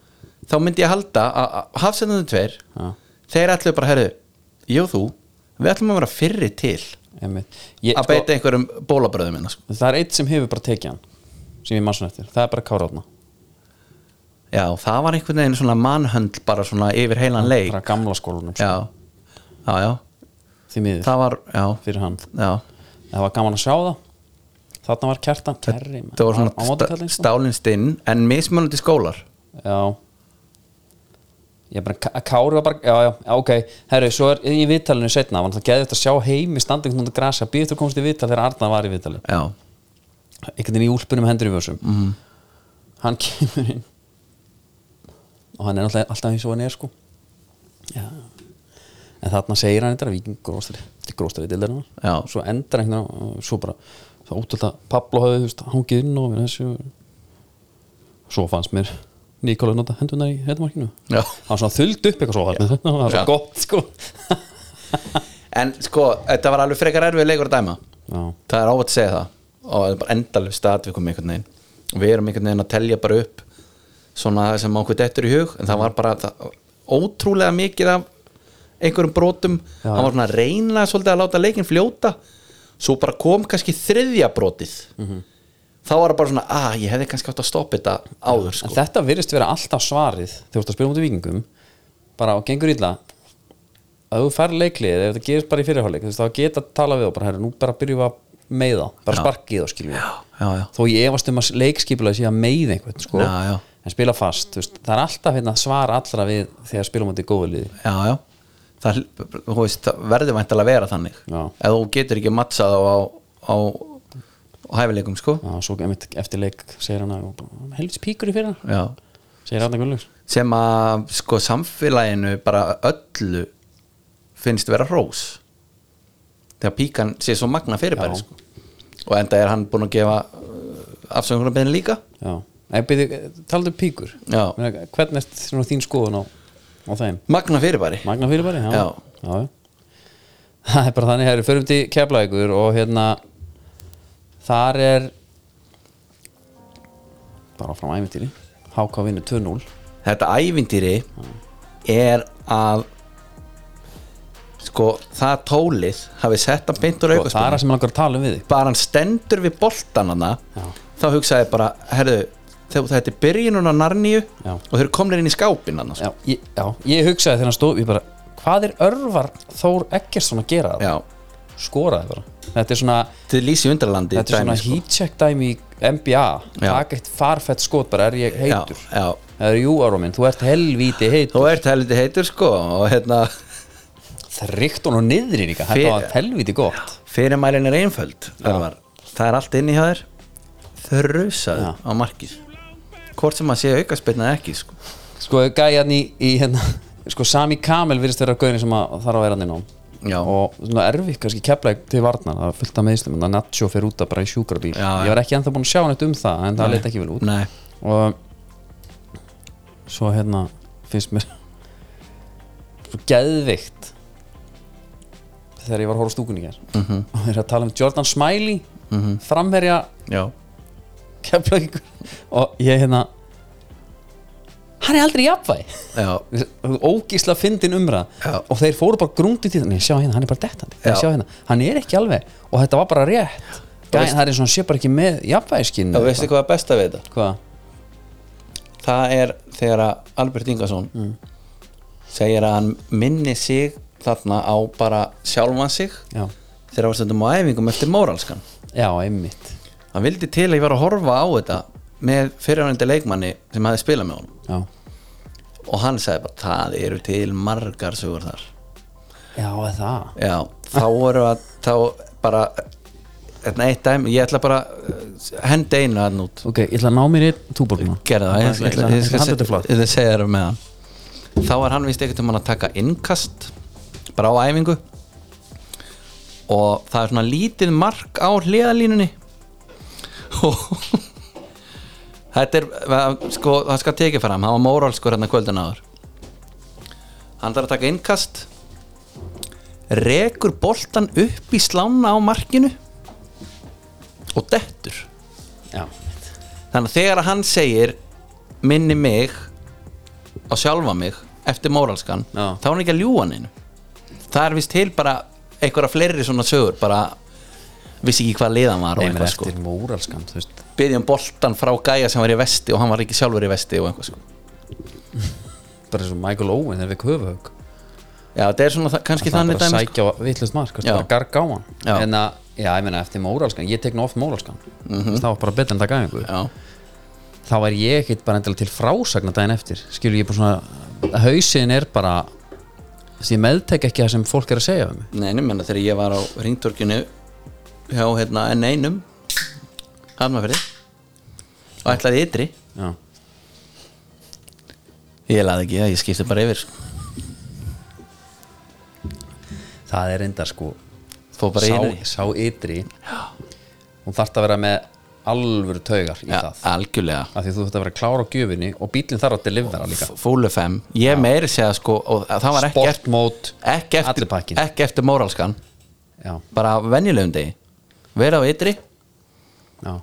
þá myndi ég halda að hafsendandi tveir Já, þeir ætlu bara, herru, ég og þú við ætlum að vera fyrri til já. Ég, að sko, beita einhverjum bólabröðum minna sko. Það er eitt sem hefur bara tekið hann sem ég mann svona eftir, það er bara Káraðna já, það var einhvern veginn svona mannhönd bara svona yfir heilan leik. bara gamla skólanum sko, já, já, já, því miður. Það var já, fyrir hann. Já. Það var gaman að sjá það þarna var kjartan kerri það var svona sta, stálinn stinn en mismunandi skólar. Já. Ég bara, Ká- Kári var bara, já, já, ok. Herru, svo er í viðtalinu setna var það geðið þetta að sjá heimi standing núna grasa, býður þú komst í viðtal þegar Arna var í viðtali já, einhvern veginn í úlpunum hendur í vössum Mhm. hann kemur inn. Og hann er alltaf, alltaf eins og hann er sko. Já. En þarna segir hann þetta að viking gróstari gróstari til þeirra svo veginn og svo bara það útöld að Pablo hafði hangið inn og þessu. Svo fannst mér Nikola nota hendunar í heitumarkinu hann var svona þullt upp eitthvað svo það var svo Já. gott sko. En sko, þetta var alveg frekar erfið leikur að dæma. Já, það er óvægt að segja það. Og það er bara endalveg staðvikum einhvern veginn. Og við erum einhvern veginn að telja bara upp svona það sem okkur dettur í hug. En það var bara það, ótrúlega mikið af einhverjum brotum. Hann var svona að reyna svolítið að láta leikin fljóta svo bara kom kannski þriðja brotið Mhm. þá var það bara svona að ég hefði kannski átt að stoppa þetta áður sko. En þetta virðist vera alltaf svarið þegar þú ert að spila mútið vikingum bara og gengur illa að þú fær leiklið, ef þetta gerist bara í veist, þá geta að tala við og bara, herru, nú bara byrjum við að meiða, bara sparkið og skiljum við þó ég efast um að leikskipulega sé að meiða einhvern sko, Já, já. en spila fast veist, það er alltaf hérna, svar allra við þegar spila mútið góðu liði já, já. Það, veist, verður væntalega að vera þannig. Já. ef þú getur ekki mattsað á, á, á, á hæfileikum sko. Já, svo eftir leik segir hann að helvits píkur í fyrir hann já. segir hann að gullus sem að sko samfélaginu bara öllu finnst vera hrós. Þegar píkan sé svo magna fyrirbæri sko. og enda er hann búinn að gefa afsökunum beðin líka. Já, Nei, byrju, taldu um píkur. Já. Hvernig er þín skoðun á, á þeim magna fyrirbæri Magna fyrirbæri, já. Já. já. Það er bara þannig, herri, förum til keflaðið og hérna þar er bara frá æmintýri HK vinnur 2-0 þetta ævintýri er að sko það tólið hafi sett hann beint úr og það er það aukaspilni sem hann langar að tala um við bara hann stendur við boltan hana Já. þá hugsaði bara herðu, þegar þetta er byrjunum á narníu Já. og þeir eru komnir inn í skápin hann já, ég, já, ég hugsaði þegar hann stóð ég bara, hvað er örvar Þór Eggertsson að gera það? já, Skoraði bara Þetta er svona, til lýsi undralandi þetta er svona dæmi, sko. heat check dæmi í NBA Já. Takk eitt farfett skot bara, er ég heitur? já, já. Það er jú ára minn, þú ert helvíti heitur þú ert helviti heitur sko og hérna þrygt hún og niðri líka Fyr- þetta var helviti gott fyrirmælin er einföld Örvar. það er allt inni hjá þér þrjusaðu Já. á markið hvort sem að sé aukaspilna ekki sko. sko gæjan í, í hérna sko Sami Kamel virðist vera gauðin sem að þarf að vera hann inn á Já. og svona erfið kannski kepla til varnar það er fullt af meðslum en það Nacho fer út að bara í sjúkrabíl. Já, ég var ekki ennþá búin að sjá neitt um það en það leit ekki vel út. Nei. og svo hérna finnst mér svo geðvikt þegar ég var að horfa á stúkunni hér og þeir eru að tala um Jordan Smiley framherja já, keflavíkur. Og ég hérna hann er aldrei jafnvæg já, ógísla fyndin umræð Já. og þeir fóru bara grúndið til þannig sjá hérna, hann er bara dettandi. Hérna, hann er ekki alveg. Og þetta var bara rétt. Gæ, það er eins og hann sé bara ekki með jafnvægiskinn og veistu hvað er besta við þetta? hvað? það er þegar að Albert Ingarsson segir að hann minni sig þarna á bara sjálfan sig Já, þegar hann var stundum á æfingum eftir móralskan. Já, einmitt hann vildi til að ég var að horfa á þetta með fyrirhandi leikmanni sem hafði spilað með honum. Já, og hann sagði bara það eru til margar sögur þar. Já það? Já, þá voru að þá bara þetta eitt dæmi, ég ætla bara uh, hendi einu að nút Ok, ég ætla að ná mér í túborguna gerða það, ég, Hann ég, ég segja þér með hann. Þá var hann vist ekkert um hann að taka innkast bara á æfingu. Og það er svona lítið mark á hliðalínunni þetta er sko, það skal tekið fram, það var móralskur hérna kvöldin áður. Hann þarf að taka innkast. Rekur boltan upp í slána á markinu. Og dettur. Já, þannig að þegar hann segir minni mig á sjálfa mig eftir móralskan Já. þá er hann ekki að ljúga neinu. Það er vist til bara einhverja fleiri svona sögur bara vissi ekki hvað liðan var Nei, eitthvað sko. veist. Byggjum boltan frá gæja sem var í vesti og hann var ekki sjálfur í vesti og eitthvað sko. Bara eins og Michael Owen þegar við köfuhög já þetta er svona kannski þannig bara dæmi sko. sækja vitlust mark, Já. bara garga á hann. Já. en að, já, ég meina eftir móralskan ég tek nú oft móralskan það var bara betur en það Mhm. já, þá er ég ekkit bara endilega til frásagna daginn eftir. Skilur ég bara svona hausin er bara þess að ég meðtek ekki það sem fólk er að segja við mig. Nei, menna þegar ég var á ringtorkinu hjá hérna enn einum hafnafyrir og ætlaði ytri. Já, ég laði ekki það, ég skipti bara yfir sko. það er enda sko fór bara sá, yfir sá ytri hún þarf að vera með alvöru taugar í það. algjörlega. Af því þú þarf að vera klár á gjöfinni og bílinn þarf að delivera líka. Full FM, ég meiri segja sko og það var ekki eftir, sportmót, ekki eftir, allir pakkin ekki eftir móralskan já, bara á venjulegum degi vera á ytri, já,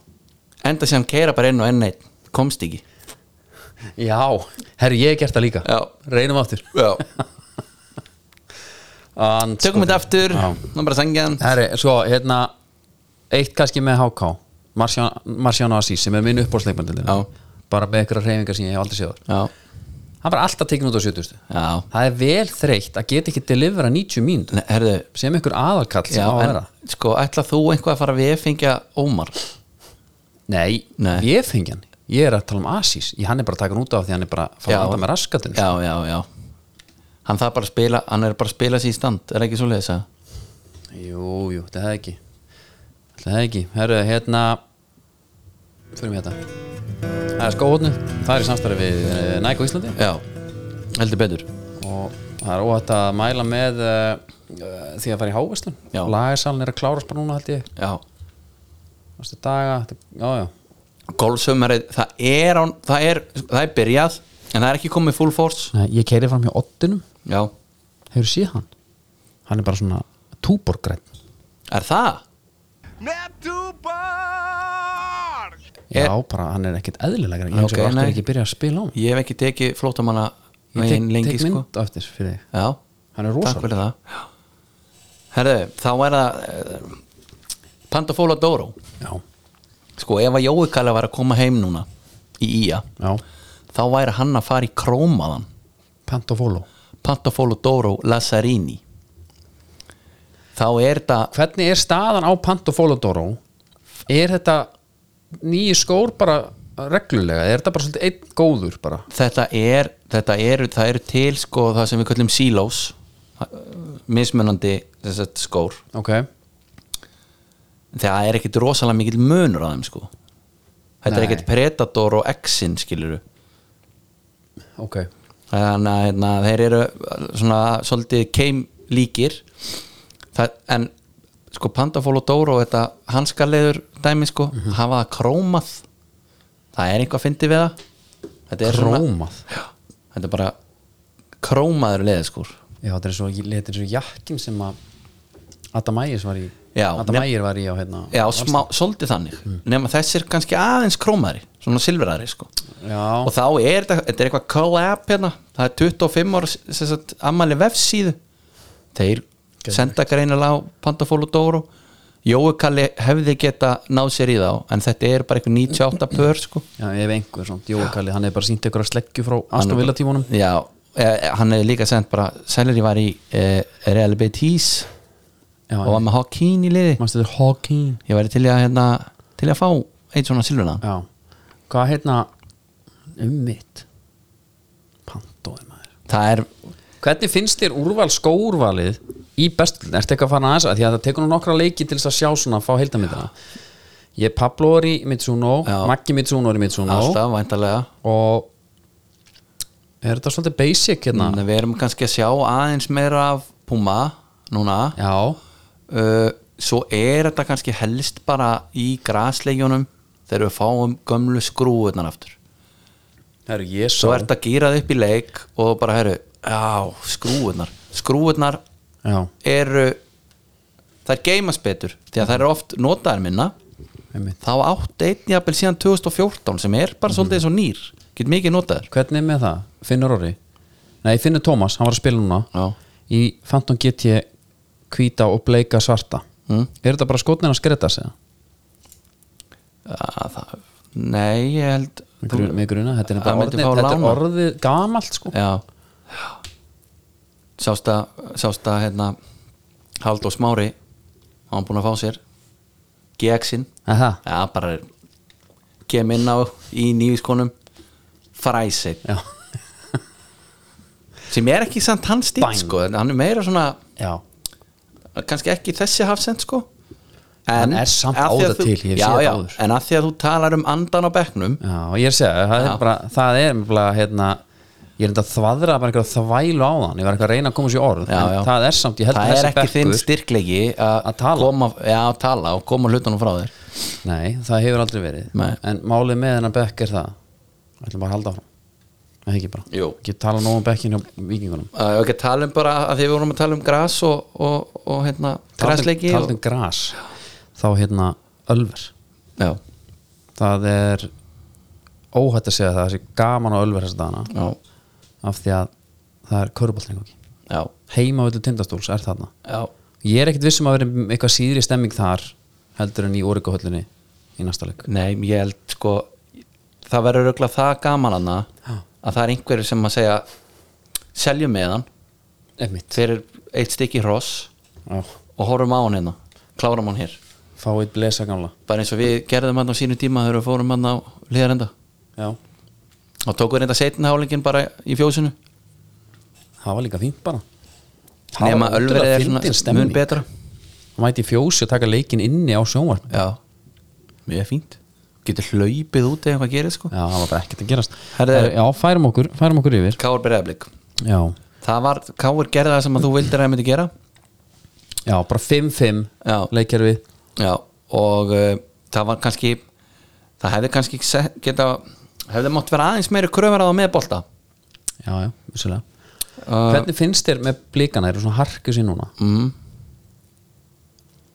enda sem keira bara inn og enn eitt komst ekki. Já. Herri ég gert það líka. Já. reynum aftur. And, tökum þetta aftur, ná bara sangjan herri, sko, hérna eitt kannski með HK Marciano Assis sem er minn uppbólsleikmandil Já. bara með ykkur reyfingar sem ég hef aldrei séð já, hann var alltaf tekin út á 70 já, það er vel þreytt að geta ekki delivera 90 mínútur. Nei, herðu sem ykkur aðalkall sem já, á að en, vera. sko, ætla þú einhvað að fara við fengja Ómar? Nei, Nei. ég fengi hann ég er að tala um Assis, ég hann er bara takan út af því hann er bara að fara Já. að anda með raskatinn já, já, já. Hann það bara að spila, hann er bara að spila sér í stand. Er ekki svo leiðis að jú, jú, þetta hefði ekki. Þetta hefði ekki, herru, hérna fyrir mig þetta það er skóhóttnu, það er í samstarfi við eh, Nike á Íslandi. Já, heldur betur. Og það er óhætt að mæla með uh, því að fara í háveslun Já. lagersalinn er að klárast bara núna held ég. Já, næstu daga, þetta- já já. Golfsömmerið, það er, án, það er það er byrjað, en það er ekki komið full force. Nei, ég keiri fram hjá Ottinum já, hefur séð hann? Hann er bara svona túborgræn er það? Já, Er- bara hann er ekkert eðlilega ég Ok, okay, nei. ekki byrja að spila á hann ég hef ekki tekið flótamanna ég tek, lengi tek sko. mynd á eftir fyrir þig. Já, hann er takk fyrir það. Herðu, þá er það uh, Pandafóla Dóró. Já, sko, ef að Jói Kalli var að koma heim núna í Ía, já, þá væri hann að fara í krómaðan Pantofolo Pantafóla Dóró Lazzarini. Þá er þetta hvernig er staðan á Pantofolo Doro er þetta nýju skór bara reglulega? Er þetta bara svolítið einn góður bara? Þetta er, þetta eru, það eru til sko það sem við kallum silos mismunandi að skór. Ok, það er ekkit rosalega mikill munur á þeim sko. Þetta er Nei. ekkit Predator og Exin skiluru ok. Þannig að hérna, þeir eru svona svolítið keim líkir. Það, en sko Pandafól og Doro þetta hanskaleður dæmi sko Mhm. hafa það krómað. Það er einhvað að fyndi við það. Krómað? Þetta er bara krómaður leðið sko. Já, þetta er svo, svo jakkin sem að Adam Ægis var í Já, Adam Ægir var í á hérna Já, smá, svolítið þannig. Nema þessi er kannski aðeins krómari svona silfrari sko. Já, og þá er þetta, þetta er eitthvað collab hérna. Það er 25 ára ammali vefsíðu. Þeir senda greinilega á Pantafól og Dóró. Jói Kalli hefði geta náð sér í þá en þetta er bara eitthvað 98 pör sko. Já, ef einhver svona Jói Kalli, hann hefði bara sínt ykkur að sleggju frá Aston Villa tímunum. Já, eh, hann hefði líka sendt bara Sæleri var í eh, Real Betis Já, og var með Hawkeen í liði. Manstu þetta Hawking ég væri til að hérna, til að fá eitt svona silfurna Já, hvað hérna um mitt? Pantói maður það er, Hvernig finnst þér úrval skóurvalið í bestöldin? Ertu eitthvað að fara aðeins að því að það tekur nú nokkra leiki til þess að sjá svona að fá heildamindina Ég Pablo er í Mitsuno. Maggi Mitsuno er í Mitsuno alltaf væntalega og er þetta svolítið basic hérna? en við erum kannski að sjá aðeins meira af Puma núna Já, uh, svo er þetta kannski helst bara í grasleikjunum þegar við fáum gömlu skrúurnar aftur herru, ég svo sá er þetta gýrað upp í leik og bara herru, já, skrúurnar skrúurnar Já, eru þær geimast betur því að þær eru oft notaðar minna einmitt þá átt einn jafnvel síðan 2014 sem er bara svolítið eins og nýr get mikið notaðar Hvernig er með það? Finnur Orri? Nei, Finnur Tómas, hann var að spila núna Já. í Phantom GT hvíta og bleika svarta Mm. Er þetta bara skotnin að skreta sig? ja, það, nei, ég held Með gruna, þetta er bara myndi orðið, fá þetta er lána. orðið gamalt sko já sásta sásta hérna Halldór Smári hann búin að fá sér GX-in já, bara kem inn á í nývískonum fræseit já, sem er ekki samt hans stíl sko, en hann er meira svona já. kannski ekki þessi hafsend sko. Hann er samt af á því að það þú- til, hef já, já, en að því að þú talar um andan á bekknum Já, og ég er að það er bara það er bara, hérna ég er enda að þvaðra bara einhverja þvælu á þann ég var eitthvað að reyna að koma sér orð Já, já. það er samt, ég held það að er þessi ekki þinn styrklegi að Að tala. að tala og koma hlutunum frá þér. Nei, það hefur aldrei verið. Nei. En málið með hennar bekk er það Það ætlum bara að halda áfram. Það ekki bara. Jú. Ekki tala nóg um bekkin hjá vikingunum að ekki tala um bara að því við vorum að tala um gras og, og, og hérna grasleiki Talað um gras Þá hérna Ölver. Og, já, Það er óhætt að segja það Það sé gaman á Ölver þess að dana Af því að það er köruboltning já, Heima öllu tindastóls er þarna. Já. Ég er ekkit vissum að vera eitthvað síðri stemming þar heldur en í Órikahöllinni í næsta leik. Nei, ég held sko það verður auðvitað það gaman hana að það er einhverjir sem að segja seljum með hann. Fyrir eitt stykki hross og horfum á hann hérna. Klárum hann hér. Fá eitt blesa gamla. Bara eins og við gerðum hann á sínu tíma þegar við fórum hann á liðarenda Já, og tókum við reynda setna hálingin bara í fjósinu? Það var líka fínt bara. Nema var ölverið ótrúlega er svona mun betra. Hann mæti í fjósi og taka leikin inni á sjónvarp já, mjög fínt. Getur hlaupið út eða eitthvað gerir sko. Já, það var bara ekkert að gerast. Herðu, Já, færum okkur, færum okkur yfir. Káur Breiðablik Já, það var, Káur gerði það sem að þú vildir að það myndi gera. Já bara 5-5 Já. leikjarfi já, og uh, það var kannski það hefði kannski geta hefði mátt vera aðeins meiri kröfur að það með bolta Já, já, vissulega uh, Hvernig finnst þér með blíkana, eru svona harku sér núna? mm,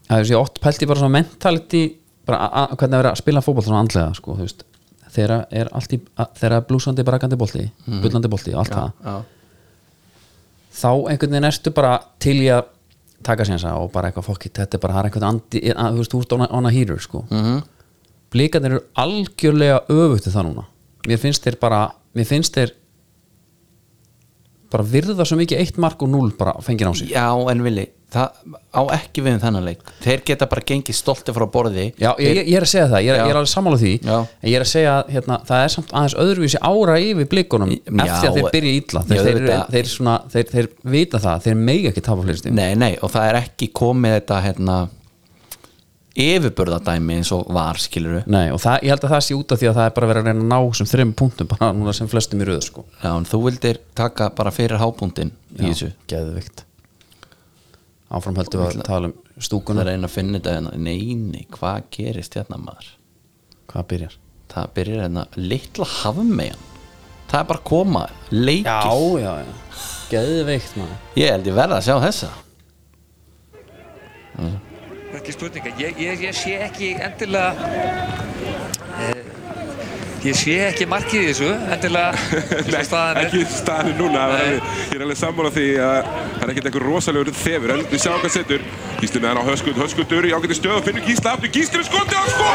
Það er sér oft pælt í bara svona mentality bara hvernig að vera að spila fótboll svona andlega sko, þú veist þegar er allt í, a- þegar er blúsandi brakandi bolti, bullandi bolti allt það Mhm. já, þá einhvern veginn ertu bara til í að taka sénsa og bara eitthvað fokkit, þetta er bara, það er einhvern andi að, þú veist, þú ert on a, on a heater sko mm. -hmm. blíkandir eru algjörlega öfutti það núna mér finnst þeir bara, mér finnst þeir bara virða svo mikið eitt mark og núl bara fengið á sig. Já en villi það á ekki við um þennan leik. Þeir geta bara gengið stolti frá borði. Já, ég, ég, er að segja það, ég er, ég er alveg sammála því. Já. en ég er að segja að hérna, það er samt aðeins öðruvísi ára yfir blikunum Já, eftir að þeir byrja illa. Þeir, þeir, þeir, þeir, þeir vita það, þeir megi ekki tapa fleiri stíð nei, nei, og það er ekki komið þetta hérna yfirburðadæmi eins og var skiluru Nei, og það, ég held að það sé út af því að það er bara verið að reyna að ná sem þreim punktum bara núna sem flestum í röðu sko. Já, en þú vildir taka bara fyrir hábúndin í þessu? geðvikt Áfram höldum við að tala um það stúkuna er reyna að finna þetta hérna. Nei, nei, hvað gerist hérna maður? Hvað byrjar? það byrjar hérna litla hafmejan það er bara koma leikir. Já, já Geðvikt maður. Ég held ég verða að sjá þessa ekki spurninga ég, ég, ég sé ekki endilega eh, ég sé ekki markið í þessu endilega og staðan er ekki staðinu núna Nei. ég er alveg sammála því að það er ekkert einhver rosalegur þefur en við sjáum hvað setur Gísli með hann á höskund, höskundur í ágæti stöð og finnur Gísla aftur, Gísli með skondi og sko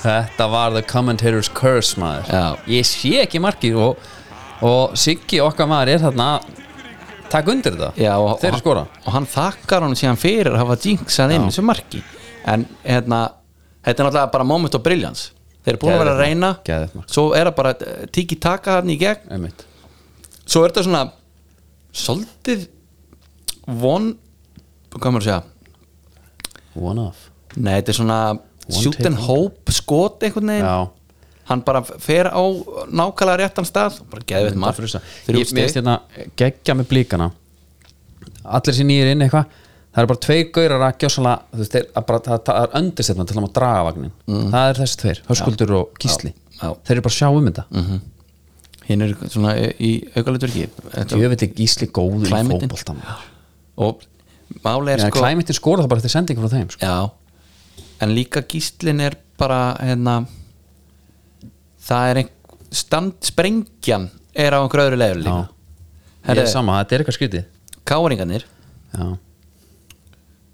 Þetta var the commentator's curse maður Já. Ég sé ekki markið og, og Siggi okkar maður er þarna. Að taka undir þetta. Já, og, Þeir skora. og hann þakkar hann síðan fyrir að hafa jinxað inn þessu marki. En hérna, þetta er náttúrulega bara moment of brilliance. Þeir eru búin að vera að reyna. svo er það bara tiki taka hann í gegn. Einmitt. svo er þetta svona svolítið von hvað maður að segja? One off. Nei, þetta er svona shoot and hope skot einhvern veginn. Já, hann bara fer á nákvæmlega réttan stað. Bara geðveitt það mark fyrir finnst hérna geggja með blíkana. Allir sem nýjir inn eitthvað Það eru bara tveir gaurar að bara, það, er öndirsetna til að maður draga vagnin Það er þessi tveir, Höskuldur og Gísli. Mm. Já. Þeir eru bara sjá um þetta. Mm -hmm. hinn er svona í aukalutur ekki Ég veit ekki Gísli góður í maður. og máli er Já, sko Klæmyndin skora það bara eftir sendingu frá þeim sko. Já, en líka gíslin er bara hérna það er ein stand sprengjan er á einhverju öðru leður líka. Er sama, þetta er eitthvað skrítið. Káringarnir, Já,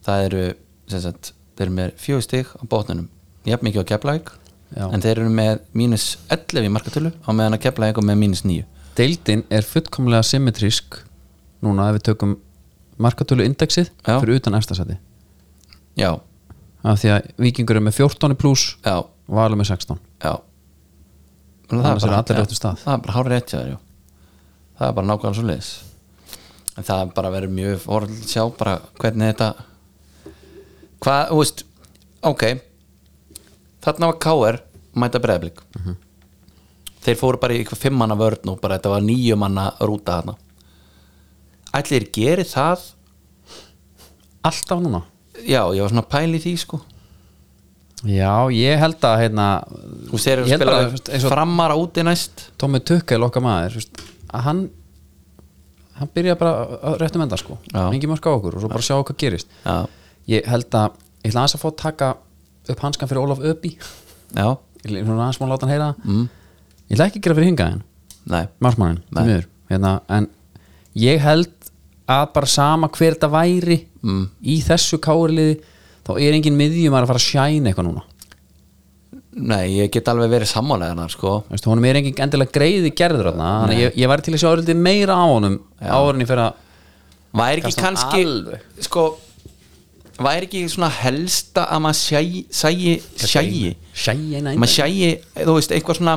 það eru sagt, þeir eru með fjögur stig á botnunum jafn mikið á keflæk en þeir eru með mínus 11 í markatölu á meðan að keflæk er með mínus 9 Deildin er fullkomlega symmetrísk núna ef við tökum markatölu indexið Já. fyrir utan efstasæti. Já, af því að vikingur er með 14 pluss og valur með 16 já Annars eru allir réttu stað. Það er bara hár rétt Það er bara nákvæmlega svo leiðis En það er bara verið mjög orðið að sjá bara hvernig þetta Hvað, þú veist Ok. Þarna var K.R. mæta breyðblik Mhm. Þeir fóru bara í eitthvað fimm manna vörn og bara þetta var níu manna rúta þarna. Ætlir geri það? Alltaf núna? Já, ég var svona að pæla í því sko Já, ég held að hérna, Þú Ég að spila og- framara úti næst. Tommy Tukkel okkar maður veist, að hann hann byrjaði bara að réttum enda sko. Mingi mörg á okkur og svo bara sjá hvað gerist. Já, ég held að, ég ætla aðeins að fá að taka upp hanskan fyrir Ólaf Öbi já, ég ætla aðeins má láta hann heyra það. Mm. ég ætla ekki að gera fyrir hingaðin miður hérna, en ég held að bara sama hver þetta væri mm. í þessu kárliði þá er engin miðjum að fara að sjæna eitthvað núna. Nei, ég get alveg verið sammáleganar sko. Veistu, honum er engin endilega greiði gerður að ég, ég væri til að sjá öllítið meira á honum ég fer að Væri ekki hann kannski. Sko Væri ekki svona helsta að maður sjægi Sjægi Sjægi næ Maður sjægi, þú veist, eitthvað svona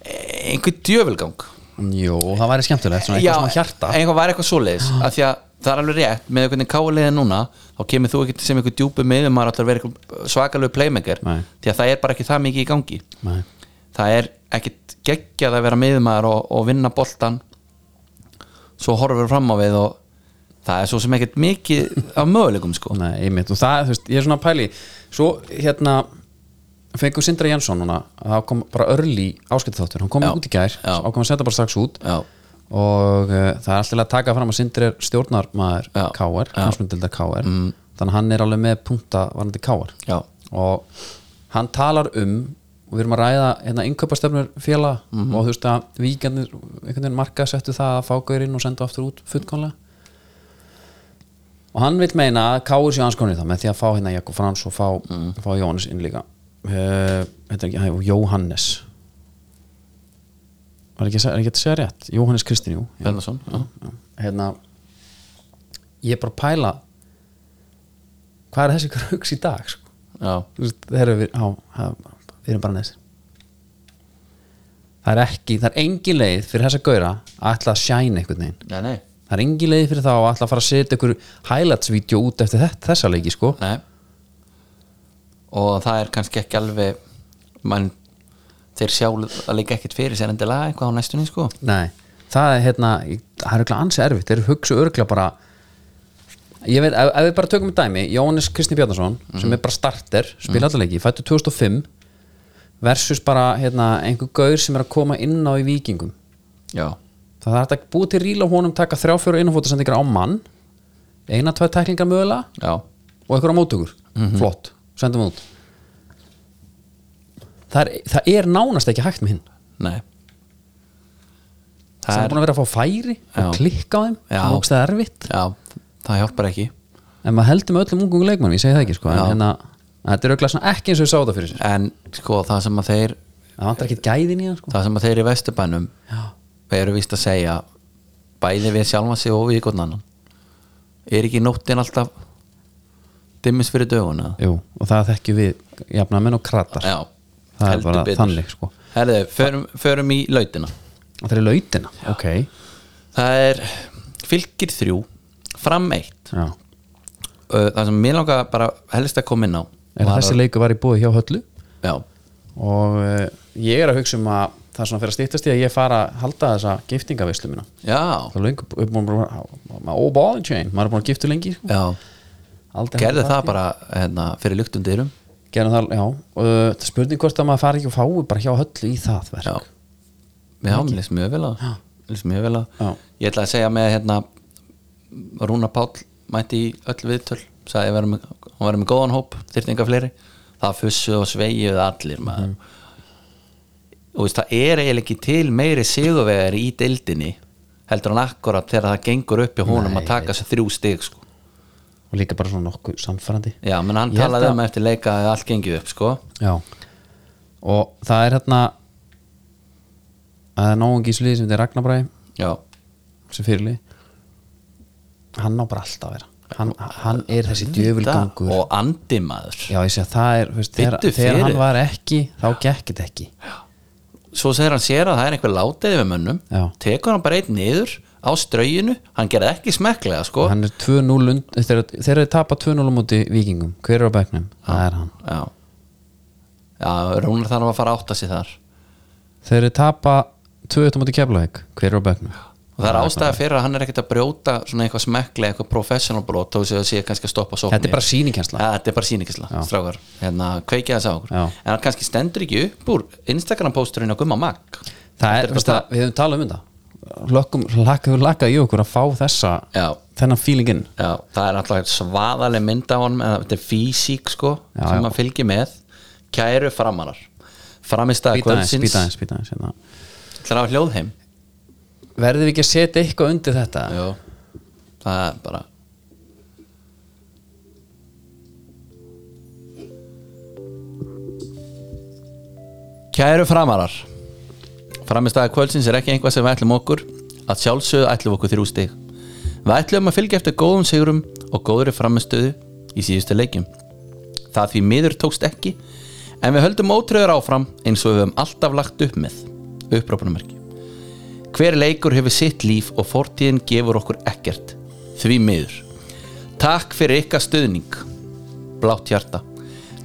einhver djöfulgang Jú, það væri skemmtilegt, svona eitthvað svona hjarta. eitthvað var eitthvað svoleiðis af því að það er alveg rétt með einhvern veginn káliðið núna þá kemur þú ekki sem einhver djúpu miðum maður ætlar að vera eitthvað svakalegu playmaker Nei. því að það er bara ekki það mikið í gangi Nei. það er ekkit geggjað að vera miðumæður og, og vinna boltan svo horfur fram á við og það er svo sem ekkit mikið af möguleikum sko Nei, einmitt, og það, þú veist, ég er svona að pæli Svo, hérna fengum Sindra Jensson núna það kom bara örli áskiptþáttur, hann kom Já. út í gær ákom að setja bara strax út Já. Og uh, það er alltaf að taka fram að Sindri er stjórnarmaður Já. KR, hansmyndildar KR mm. þannig að hann er alveg með punta varandi KR Já. og hann talar um og við erum að ræða hérna innkaupastefnur félag Mhm. og þú veist að víkjarnir einhvern veginn marka settu það að fá gaur inn og senda aftur út fullkonlega og hann vil meina að Káur séu anskonið það með því að fá hérna Jakob Frans og fá, Mhm. fá Jóhannes inn líka uh, ekki, hæ, Jóhannes var ekki, að segja- er ekki að segja rétt? Jóhannes Kristín, jú. Já, Bennason, já. já. hérna ég er bara að pæla hvað er þessi kruks í dag sko? Þeir eru við, á, við erum bara neðsir það er ekki það er engin leið fyrir þessa gaura að ætla að sjæna einhvern veginn. Nei, nei, það er engin leið fyrir þá að ætla að fara að setja einhver highlights-vídeó út eftir þetta, þessa leiki sko. Nei. Og það er kannski ekki alveg mann þeir sjá að leika ekkert fyrir sér endilega eitthvað á næstunni sko. Nei, það er hérna það er örugglega ansi erfitt, þeir hugsa örgla bara ég veit, ef, ef við bara tökum með dæmi, Jóhannes Kristi Bjarnason sem er bara starter, spila mm. leiki fættu 2005 versus bara hérna, einhver gaur sem er að koma inn á í vikingum Já, það hægt að búið til ríla honum taka þrjá fjóra innanfótasendingar á mann eina, tvær tæklingar mögulega já, og einhverja móttökur. Flott, sendum út það er, það er nánast ekki hægt með hinn. Nei. Það er búin að vera að fá færi Já. og klikka á þeim það er erfitt. Já, það hjálpar ekki. En maður heldur með öllum ungum leikmann, ég segi það ekki sko, en Já. hérna, þetta er auðvitað ekki eins og við sáðu það fyrir sér. En sko það sem að þeir það vantar ekkert gæðin í það sko. það sem að þeir í vesturbænum eru víst að segja bæði við sjálfa sig og við einhvern annan. Er ekki nóttin alltaf dimmis fyrir döguna? Jú, og það þekkjum við jafnamenn og kratar. Já, það er bara betur. þannig sko. Herðu, förum, förum í lautina það er lautina, ok það er fylgir þrjú fram eitt Já. Ö, það sem mér langar bara helst að koma inn á en var þessi að- leiku var í búið hjá höllu já, og uh, ég er að hugsa um að það er svona fyrir að stýttast í að ég fara að halda þessa giftingavislu mína já, það er lengur, við erum búin að ó ball chain, maður er búin að gifta lengi sko. já Aldrei gerði haft það bara hérna, fyrir lyktum dyrum Gerðum það, já, og uh, það spurning hvort að maður fari ekki og fái bara hjá höllu í það verk. Já, já mér líst mjög vel að líst mjög vel að ég ætla að segja með hérna Rúna Páll mætti í öll viðtöl sagði að hann var með góðan hóp þyrfti enga fleiri. Það fussu og sveigjuð allir maður. Mhm. og veist, það er eiginlega ekki til meiri sigurvegar í deildinni heldur hann akkurat þegar það gengur upp í honum Nei, að taka sér þrjú stig sko. Og líka bara svona nokkuð samfærandi já, menn hann Ég held talaði að- um eftir leika að allt gengið upp sko. Já. Og það er hérna að það er náungi í sliði sem þetta er Ragnarbræði já, sem fyrirlið. Hann ná bara alltaf að vera. Hann, hann er þessi djöfulgangur. og andi maður já ég sé að það er þú veist, þegar, Biddu þegar fyrir. hann var ekki þá gekk þetta ekki. Svo segir hann sér að það er einhver látið við mönnum. Já. tekur hann bara einn niður á strauginu hann gerði ekki smekklega sko. Hann er 2-0 und- þegar þeir tapa 2-0 á móti vikingum hver er á bekknum? það er hann. Já, já Rúnar þarf að fara að átta sig þar. Þeir tapa 2-1 á móti keflavík. Hver er á bekknum? og það er ástæða fyrir að hann er ekkert að brjóta svona eitthvað smekklega, eitthvað professional brot þó séu að sé kannski að stoppa sóknir þetta er bara sýningkensla ja, þetta er bara sýningisla, strákar. Hérna, kveikið þess á okkur. En hann kannski stendur ekki upp úr Instagram pósturinn á Gumma Mag. Er, við höfum talað um þetta Lökkum, laka, laka í okkur að fá þessa Já. þennan feelingin Já, það er alltaf svaðaleg mynd á en þetta er físík sko Já, sem að fylgja með kæru framarar. Framistæða Býta aðeins, kvöldsins. býta aðeins, býta aðeins hérna. ætlar að hljóð heim? Verðum við ekki að setja eitthvað undir þetta? Jó, það er bara Kæru framarar Framistæða kvöldsins er ekki einhvað sem við ætlum okkur. Að sjálfsögðu ætlum okkur þrjú stig. Við ætlum að fylgja eftir góðum sigurum og góðri framistöðu í síðustu leikjum. Það því miður tókst ekki en við höldum ótröður áfram eins og við höfum alltaf lagt upp með. Upprópunumerki Hver leikur hefur sitt líf og fortíðin gefur okkur ekkert. Því miður. Takk fyrir ykkar stuðning. Blátt hjarta.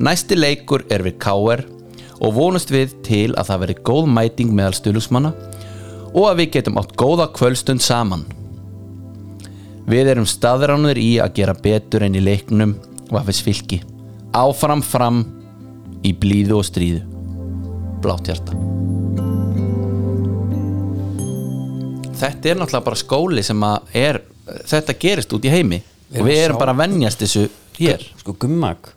Næsti leikur er við KR og vonast við til að það veri góð mæting meðal stuðlusmanna og að við getum átt góða kvöldstund saman. Við erum staðránir í að gera betur enn í leiknum og að við fylki Áfram fram í blíðu og stríðu. Blátt hjarta. Þetta er náttúrulega bara skóli sem að er þetta gerist út í heimi. Og við erum bara að venjast þessu hér. Sko Gummag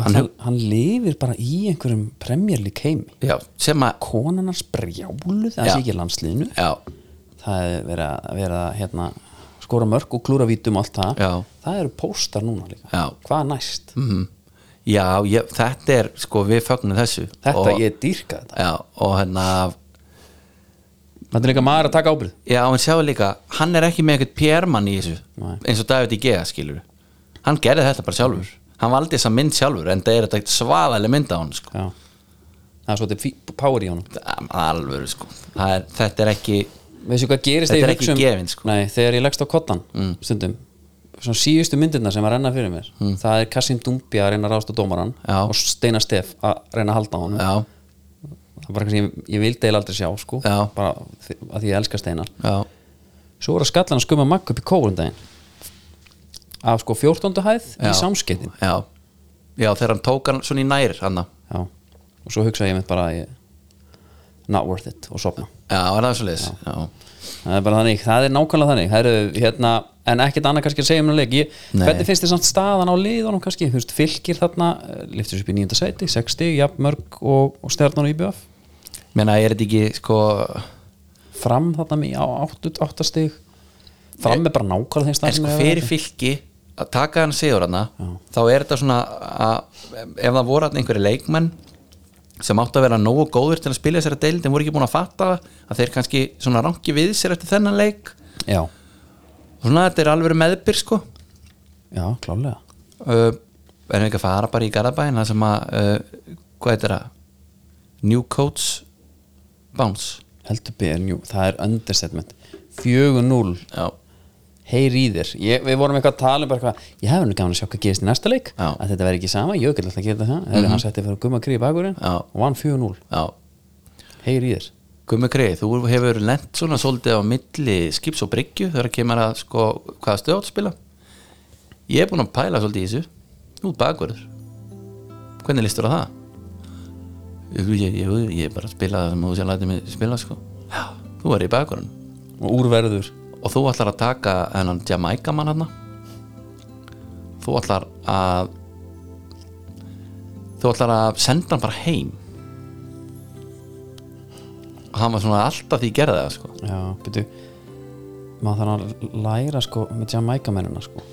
Hann hann, hann lifir bara í einhverjum premjörlík heimi. Já, sem að konarnas brjáluð það sé ekki landsliðinu. Já, það er verið að, verið að hérna, skora mörg og klúra vítum og allt það. Já. það eru póstar núna líka. Já. hvað næst? mm, já ég, þetta er sko við fögnum þessu. Þetta og, ég dýrka þetta. Já, og hérna þetta er líka maður að taka ábyrð Já, en sjáu líka, hann er ekki með eitthvað PR-mann í þessu. Nei. eins og David Igea skilur hann gerði þetta bara sjálfur hann valdi þessa mynd sjálfur en það er þetta svaðaleg mynd á hann sko. Það er svolítið fí- power í er alveg sko. er, þetta er ekki Þetta er ekki um- gefins, sko. nei, þegar ég leggst á kottan stundum svona síðustu myndirna sem að renna fyrir mér það er Kassim Dumbi að reyna að rásta dómaran Já. og Steinar Steff að reyna að halda á honum Já, það bara eitthvað sem ég, ég vildi eða aldrei sjá sko. Bara að því ég elska Steinar já, svo voru að skallan að skumma makk upp í kórum daginn af sko 14. hæð í samskettin já. Já, þegar hann tók hann svona í nær hann. Og svo hugsaði ég mitt bara ég not worth it og sopna Já, er það svo leis Já, það er bara þannig, það er nákvæmlega þannig. Heru, hérna, en ekkert annað kannski að segja um leik. Ég, Nei. hvernig finnst þið samt staðan á liðunum kannski, þú veist, fylgir þarna eh, sér upp í nýjunda sæti, 60, jafn mörg og, og stjarnan og IBF. Meina, er þetta ekki, sko fram þarna á 8, 8 stig. Fram er bara nákvæmlega þeim En stað sko er fyrir fylki að taka hann sigur hana þá er þetta svona að ef það voru hann einhverju leikmenn sem áttu að vera nógu góður til að spila þessari deild en voru ekki búin að fatta að þeir kannski svona rangi við sér eftir þennan leik. Já, svona þetta er alveg meðbyr sko. Já, klálega uh, erum við ekki að fara bara í Garðabæn það sem að uh, hvað heitir það? New Coats Bounce. Heldur betur, jú, það er understatement. 4-0 já, heyr í þér, ég, við vorum eitthvað að tala um bara eitthvað, ég hef henni gaman að sjá hvað gerist í næsta leik. Já. Mhm. að þetta verði ekki sama, ég vil alltaf gera þetta það mm hann setti fyrir gumma krið í bakurinn Já. og vann 4-0, já. Heyr í þér. Gummi Greið, þú hefur lent svona svolítið á milli skips og bryggju þegar kemur að sko hvaða stöð átt að spila? Ég er búin að pæla svolítið í þessu. Nú bakverður hvernig listur það? Ég, er bara að spila það sem þú sé að læta mig spila sko. Já, þú er í bakverðun og úrverður, og þú ætlar að taka hennan Jamaica mann hann þú ætlar að þú ætlar að senda hann bara heim? Og hann var svona alltaf því gerði það sko. Já, byrju maður þarf að læra sko með Jamaica mennina sko.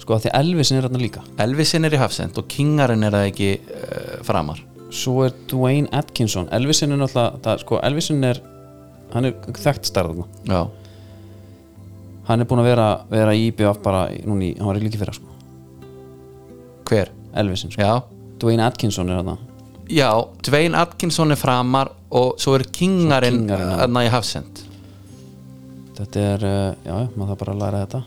Sko að því Elvisin er þarna líka. Elvisin er í hafsend og Kingarinn er það ekki uh, framar. Svo er Dwayne Atkinson. Elvisin er náttúrulega, það, sko Elvisin er hann er þekkt starðna já, hann er búin að vera, vera í IBF bara í, hann var í líki fyrra sko. Hver? Elvisin sko, Já, Dwayne Atkinson er þarna. Já Dwayne Atkinson er framar og svo er Kingarinn þarna í hafsend þetta er, uh, já, maður þarf bara að læra þetta.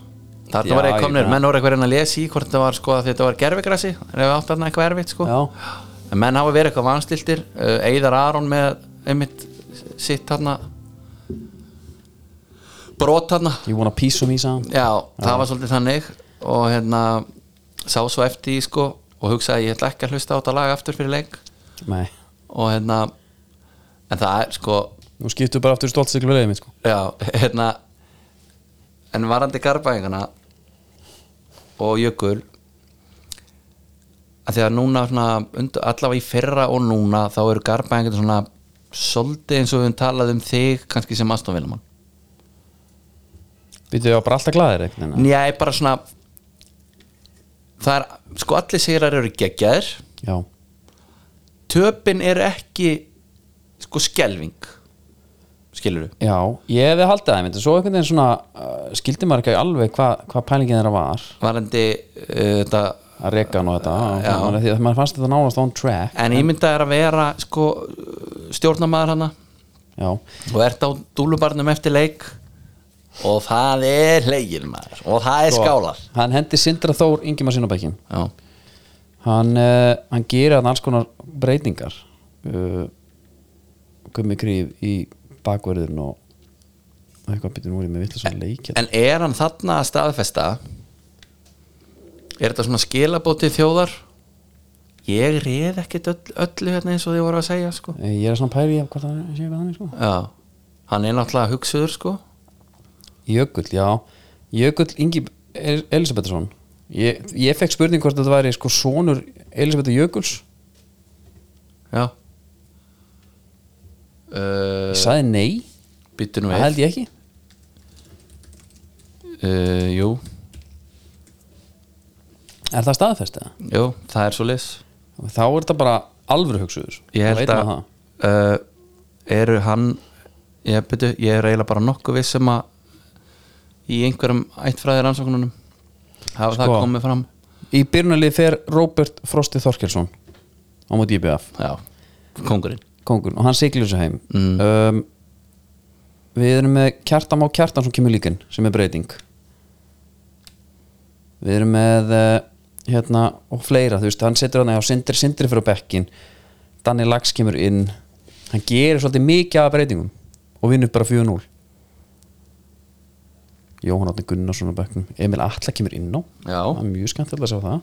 Þarna var ég eitthvað komnir, menn voru eitthvað að reyna að lesa í hvort þetta var sko að þetta var gerfigrassi er við átt þarna eitthvað erfitt sko. Já, en menn hafa verið eitthvað vanstiltir Eidar Aron með einmitt sitt þarna brot þarna. Ég vona písum í sagðan já, það var svolítið þannig og hérna sá svo eftir í sko og hugsaði ég ætla ekki að hlusta á þetta lag aftur fyrir leik. Nei, og hérna en það er sko nú skiptu bara aftur stoltsiklu við leiðið mitt sko. Já, hérna en varandi garbaðingana og jökul að því að núna svona, und, allavega í fyrra og núna þá eru garbaðingar svona svolítið eins og við höfum talað um þig kannski sem Aston Villamann býtu ég á bara alltaf glæðir eitthvað Njæ, bara svona það er, sko allir sigrar eru geggjaðir. Já, töpin er ekki sko skelving skilur du já, ég hefði haldið það en svo einhvern veginn svona uh, skildi maður ekki alveg hvað hva pælingin þeirra var. Varandi uh, þetta að reka hann og þetta og því að maður fannst þetta nánast on track en ímyndað er að vera sko stjórnamaður hana? Já, og ert á dúlubarnum eftir leik og það er leikir maður. Og það er skálar. hann hendi Sindra Þór Ingimar sinna bækin já, hann, uh, hann gerir hann alls konar breytingar uh, gummi krýf í bakverðin og eitthvað býtur nú er ég með vill að leik en er hann þarna að staðfesta er þetta svona skilabóti þjóðar? Ég reð ekkert öll, öllu hérna eins og þið voru að segja sko. Eh, ég er svona pæri af hvað það sé þannig sko. Hann er náttúrulega hugsuður sko Jökull, já. Jökull Ingi El Elisabethsson. Ég, ég fekk spurning hvort þetta væri sko sonur Elisabeth Jökuls já. Uh, ég sagði nei, býttu nú það við. held ég ekki. Uh, jú, er það staðfest eða? jú, það er svo lis þá er þetta bara alvöru hugsuður. Ég Þá held veit að maður það. uh, eru hann ég, byrju, ég er eiginlega bara nokkuð viss um að í einhverjum ættfræðir ansóknunum hafa það Sko. komið fram. í byrjunalið fer Robert Frosti Þorkelsson á móti IBF já, kongurinn kongun og hann siglir þessu heim. Mm. um, við erum með Kjartam á Kjartam sem kemur líkin sem er breyting. Við erum með uh, hérna og fleira þú veist, hann setur hann á Sindri Sindri fyrir bekkin Danni Lax kemur inn. Hann gerir svolítið mikið af breytingum og vinnur bara 4-0 Jóhann Átni Gunnarsson á bekknum. Emil Atla kemur inn á. Mjög skemmtilega að sjá það.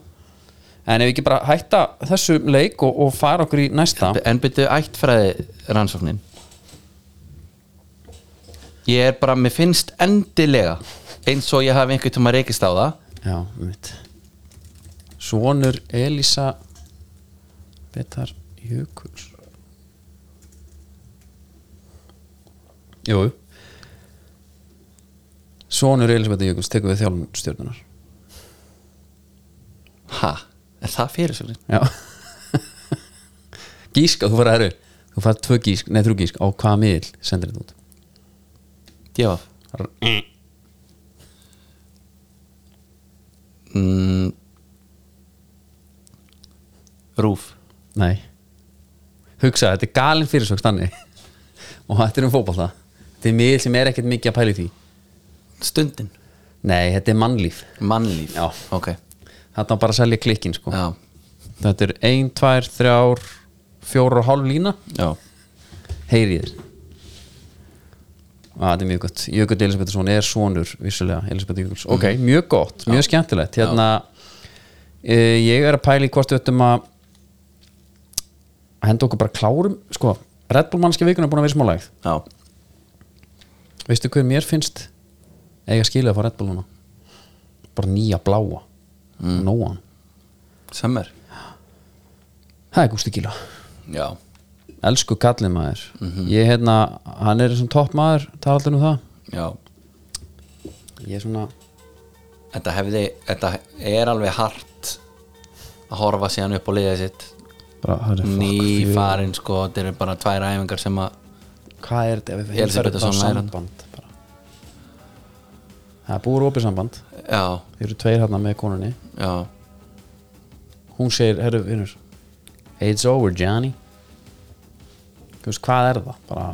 En ef við ekki bara hætta þessu leik og, og fara okkur í næsta. En byrju ættfræði rannsóknin. Ég er bara, mér finnst endilega eins og ég hafi einhvern tíma reykist á það. Já, mitt Svonur Elísa Betar Jökuls. Jú Svonur Elísa Betar Jökuls tekur við þjálfum stjórnunar. Ha, er það fyrir svo Já. Gísk að þú fara herru Þú fara tvö gísk, nei þrjú gísk. Á hvaða miðl sendir þetta út? Já mm. rúf. Nei. Hugsa, þetta er galin fyrirsöks þannig og þetta er um fótbolta. Þetta er miðl sem er ekkert mikið að pæli því stundin, Nei, þetta er mannlíf. Mannlíf? Já. ok, Þetta er bara að selja klikkin sko. Já, Þetta er ein, tvær, þrjár fjórar og hálf lína. Já. Heyri þér. Á, Þetta er mjög gott. Jökull Elisabethsson er sonur vissulega Elisabeth Jökulls. Ok, mjög gott, mjög skemmtilegt. Hérna e, Ég er að pæla í hvort við ættum að henda okkur bara klárum. Sko, Red Bull mannski vikuna er búin að vera smálægð já, Veistu hver mér finnst eiga skilið að fá Red Bull núna? Bara nýja bláa. Mm. nóan, semmer það er Gústi Gíla. Já, elsku kallið maður. Ég hérna, hann er sem topp maður tala alltaf um það. Já. Ég er svona, þetta hefði, þetta er alveg hart að horfa síðan upp á liðið sitt. Er ný farin sko, þetta eru bara tvær æfingar sem að hvað er þetta? Ef við Elísabet þetta er svona samband. Það er búið opið samband. Já, þeir eru tveir hérna með konunni. Já, hún segir, herru vinnur it's over Johnny. Veist, hvað er það? Bara,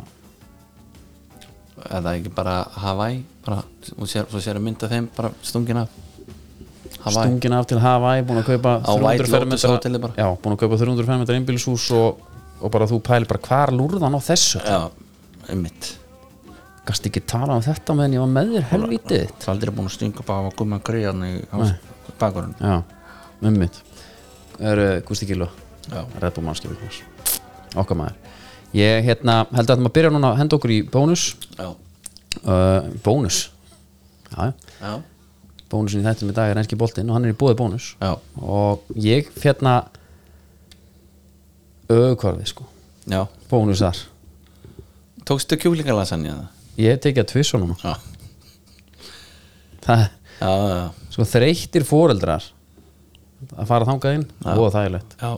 eða ekki bara Hawaii? Bara, og sér, svo sér að mynda þeim bara stungin af. Hawaii, stungin af til Hawaii búin að kaupa Á White 300 Lotus hóteli bara. já, búin að kaupa 300 fermetra einbýlishús og, og bara þú pælir bara hvar lúrðan á þessu? Já, einmitt gast ekki tala um þetta meðan ég var með þér helvítið það er aldrei búin að stinga upp á að gumma greiðan í bakurinn já, með mitt. Er uh, Gusti. Red Bull mannskjöfum okkar maður. Ég hérna, held að maður byrja núna að henda okkur í bónus. Já, uh, bónus. Já, já. bónusin í þættum í dag er enski boltinn og hann er í bóði bónus. Já, og ég fjörna auðkvarfi sko. Já. bónus þar. Tókstu kjúlingalasani eða? Ég hef tekið að tvissa núna já, það, já, já, sko þreyttir foreldrar að fara þangað inn og þægilegt. Já.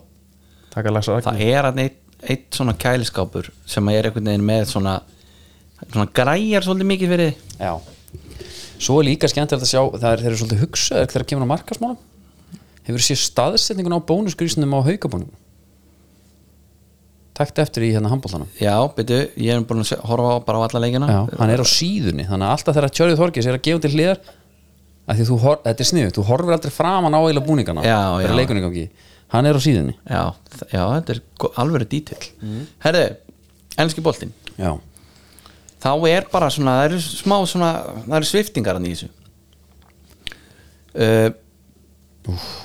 taka lagsar það er hann eitt, eitt svona kæliskápur sem er einhvern veginn með svona svona græjar svolítið mikið fyrir þig. já. Svo er líka skemmtilegt að sjá það er þeir eru svolítið hugsaður þegar kemur á markasmálum hefur séð staðsetningun á bónusgrísnum á haugabónum takt eftir í hérna handbóltanum já, byrju, ég er búin að horfa á bara á alla leikina. Já, hann er á síðunni þannig að alltaf þegar Tjörið Þorgis er að gefa til hliðar hor- þetta er sniðu, þú horfir aldrei framan á eila búningana Já, já. hann er á síðunni. Já, já, þetta er alveg dítill. Mm. herðu, enski boltinn. Já, þá er bara svona, það eru smá svona það eru sviftingar hann í þessu. Uh,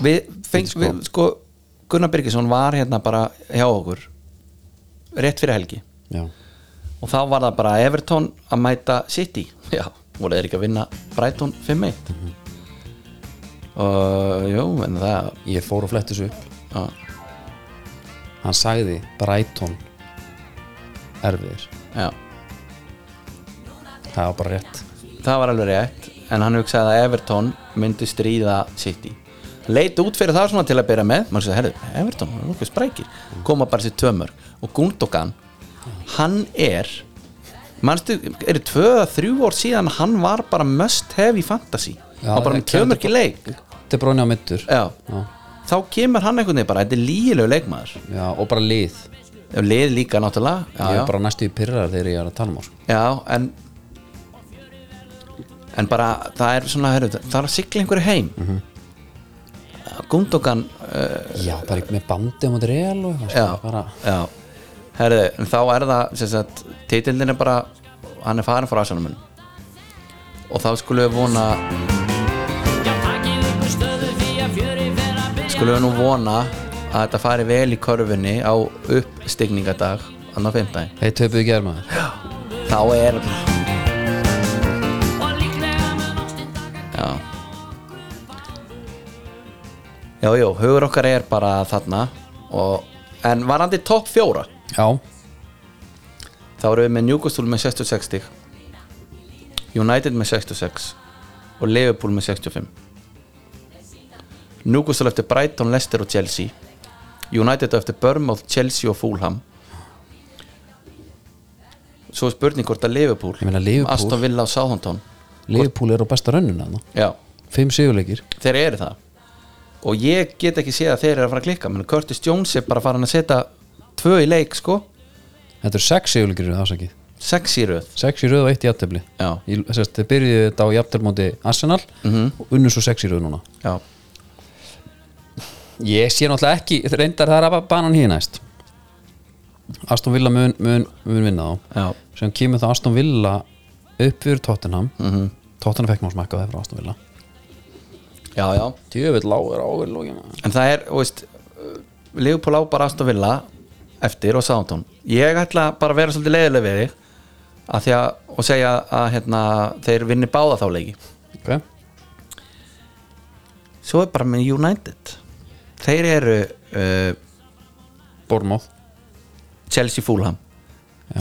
við feng, sko. við, sko Gunnar Birgisson var hérna bara hjá okkur rétt fyrir helgi. Já, og þá var það bara Everton að mæta City. Já, voru þeir ekki að vinna Brighton 5-1 og jú, en það ég fór og fletti þessu upp. Já, hann sagði Brighton erfiðir. Já, það var bara rétt. Það var alveg rétt en hann hugsaði að Everton myndi stríða City. Leit út fyrir það svona til að byrja með. Maður sagði, herru, Everton, það er nokkuð sprækir. Koma bara sér tömur og Gundogan hann er mannstu, eru tvö eða þrjú ár síðan hann var bara must have í fantasy Já, og bara með ekki leik er bróni á. Já. þá kemur hann einhvern veginn bara, þetta er lígilegu leikmaður já, og bara lið lið líka náttúrulega ég já, er já. bara næstu í pyrrar þegar ég er að tala um á sko. já, en en bara það er svona, heru, það er að sigla einhverju heim mm. -hmm. Gundogan uh, já, bara með bandi á móti real og eitthvað, já, sko, bara, já Herði, en þá er það sem sagt, títillin er bara hann er farin frá aðsannum og þá skulum við vona skulum við nú vona að þetta fari vel í korfinni á uppstigningadag annar fymtæg Hei, töpuðu germa Þá er Já. Jájó, hugur okkar er bara þarna og... en var hann til topp fjóra? Já, Þá erum við með Newcastle með 66 stig United með 66 Og Liverpool með 65 Newcastle eftir Brighton, Leicester og Chelsea. United eftir Bournemouth, Chelsea og Fulham. Svo er spurning hvort að Liverpool, meina Liverpool- Aston Villa og Southampton. Liverpool er á besta rönnuna. Já, Fimm sigurleikir. Þeir eru það. Og ég get ekki séð að þeir eru að fara að klikka menn Curtis Jones er bara farin að setja tvö í leik sko, Þetta er sex í ásakið. Sex í röð. Sex í röð og eitt í jafntefli. Já. Þeir byrjuðu þetta á jafntefli móti Arsenal og unnu svo sex í röð núna. Já, Ég sé náttúrulega ekki, reyndar það er að banan hér næst. Aston Villa mun, mun, mun vinna þá. Já, sem kemur það Aston Villa upp fyrir Tottenham. -hmm. Tottenham fekk náttúrulega smekka það frá Aston Villa. Já, já. Djöfull lágur águr lógina En það er, þú veist Leopold á bara Aston Villa eftir og Southampton Ég ætla bara að vera svolítið leiðileg við þig að því að, og segja að hérna, þeir vinni báða þá leiki. Okay. Svo er bara með United. Þeir eru uh, Bournemouth. Chelsea Fulham.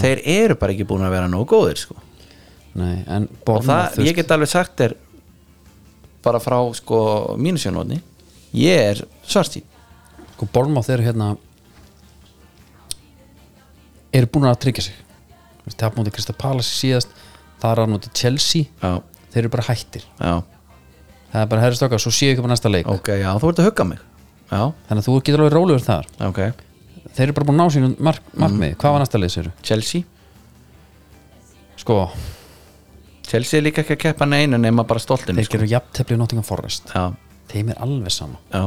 Þeir eru bara ekki búin að vera nógu góðir sko. Nei, en og það, ég get alveg sagt þér bara frá sko mínusjónóðni ég er svartí sko, Bournemouth eru hérna eru búin að tryggja sig. Það er mútið Krista Palace síðast það er að nota Chelsea Já, þeir eru bara hættir. Já, það er bara herri stokka, svo séu ekki bara næsta leik. Ok, já, þú ert að hugga mig. Já, þannig að þú getur alveg rólegur þar. Ok. Þeir eru bara búin að ná sínum mark, markmið hvað var næsta leik sér Chelsea, sko, Chelsea er líka ekki að keppa neinu nema bara stoltinu þeir gerur jafntefli Nottingham Forest. Já, þeim er alveg sama. Já.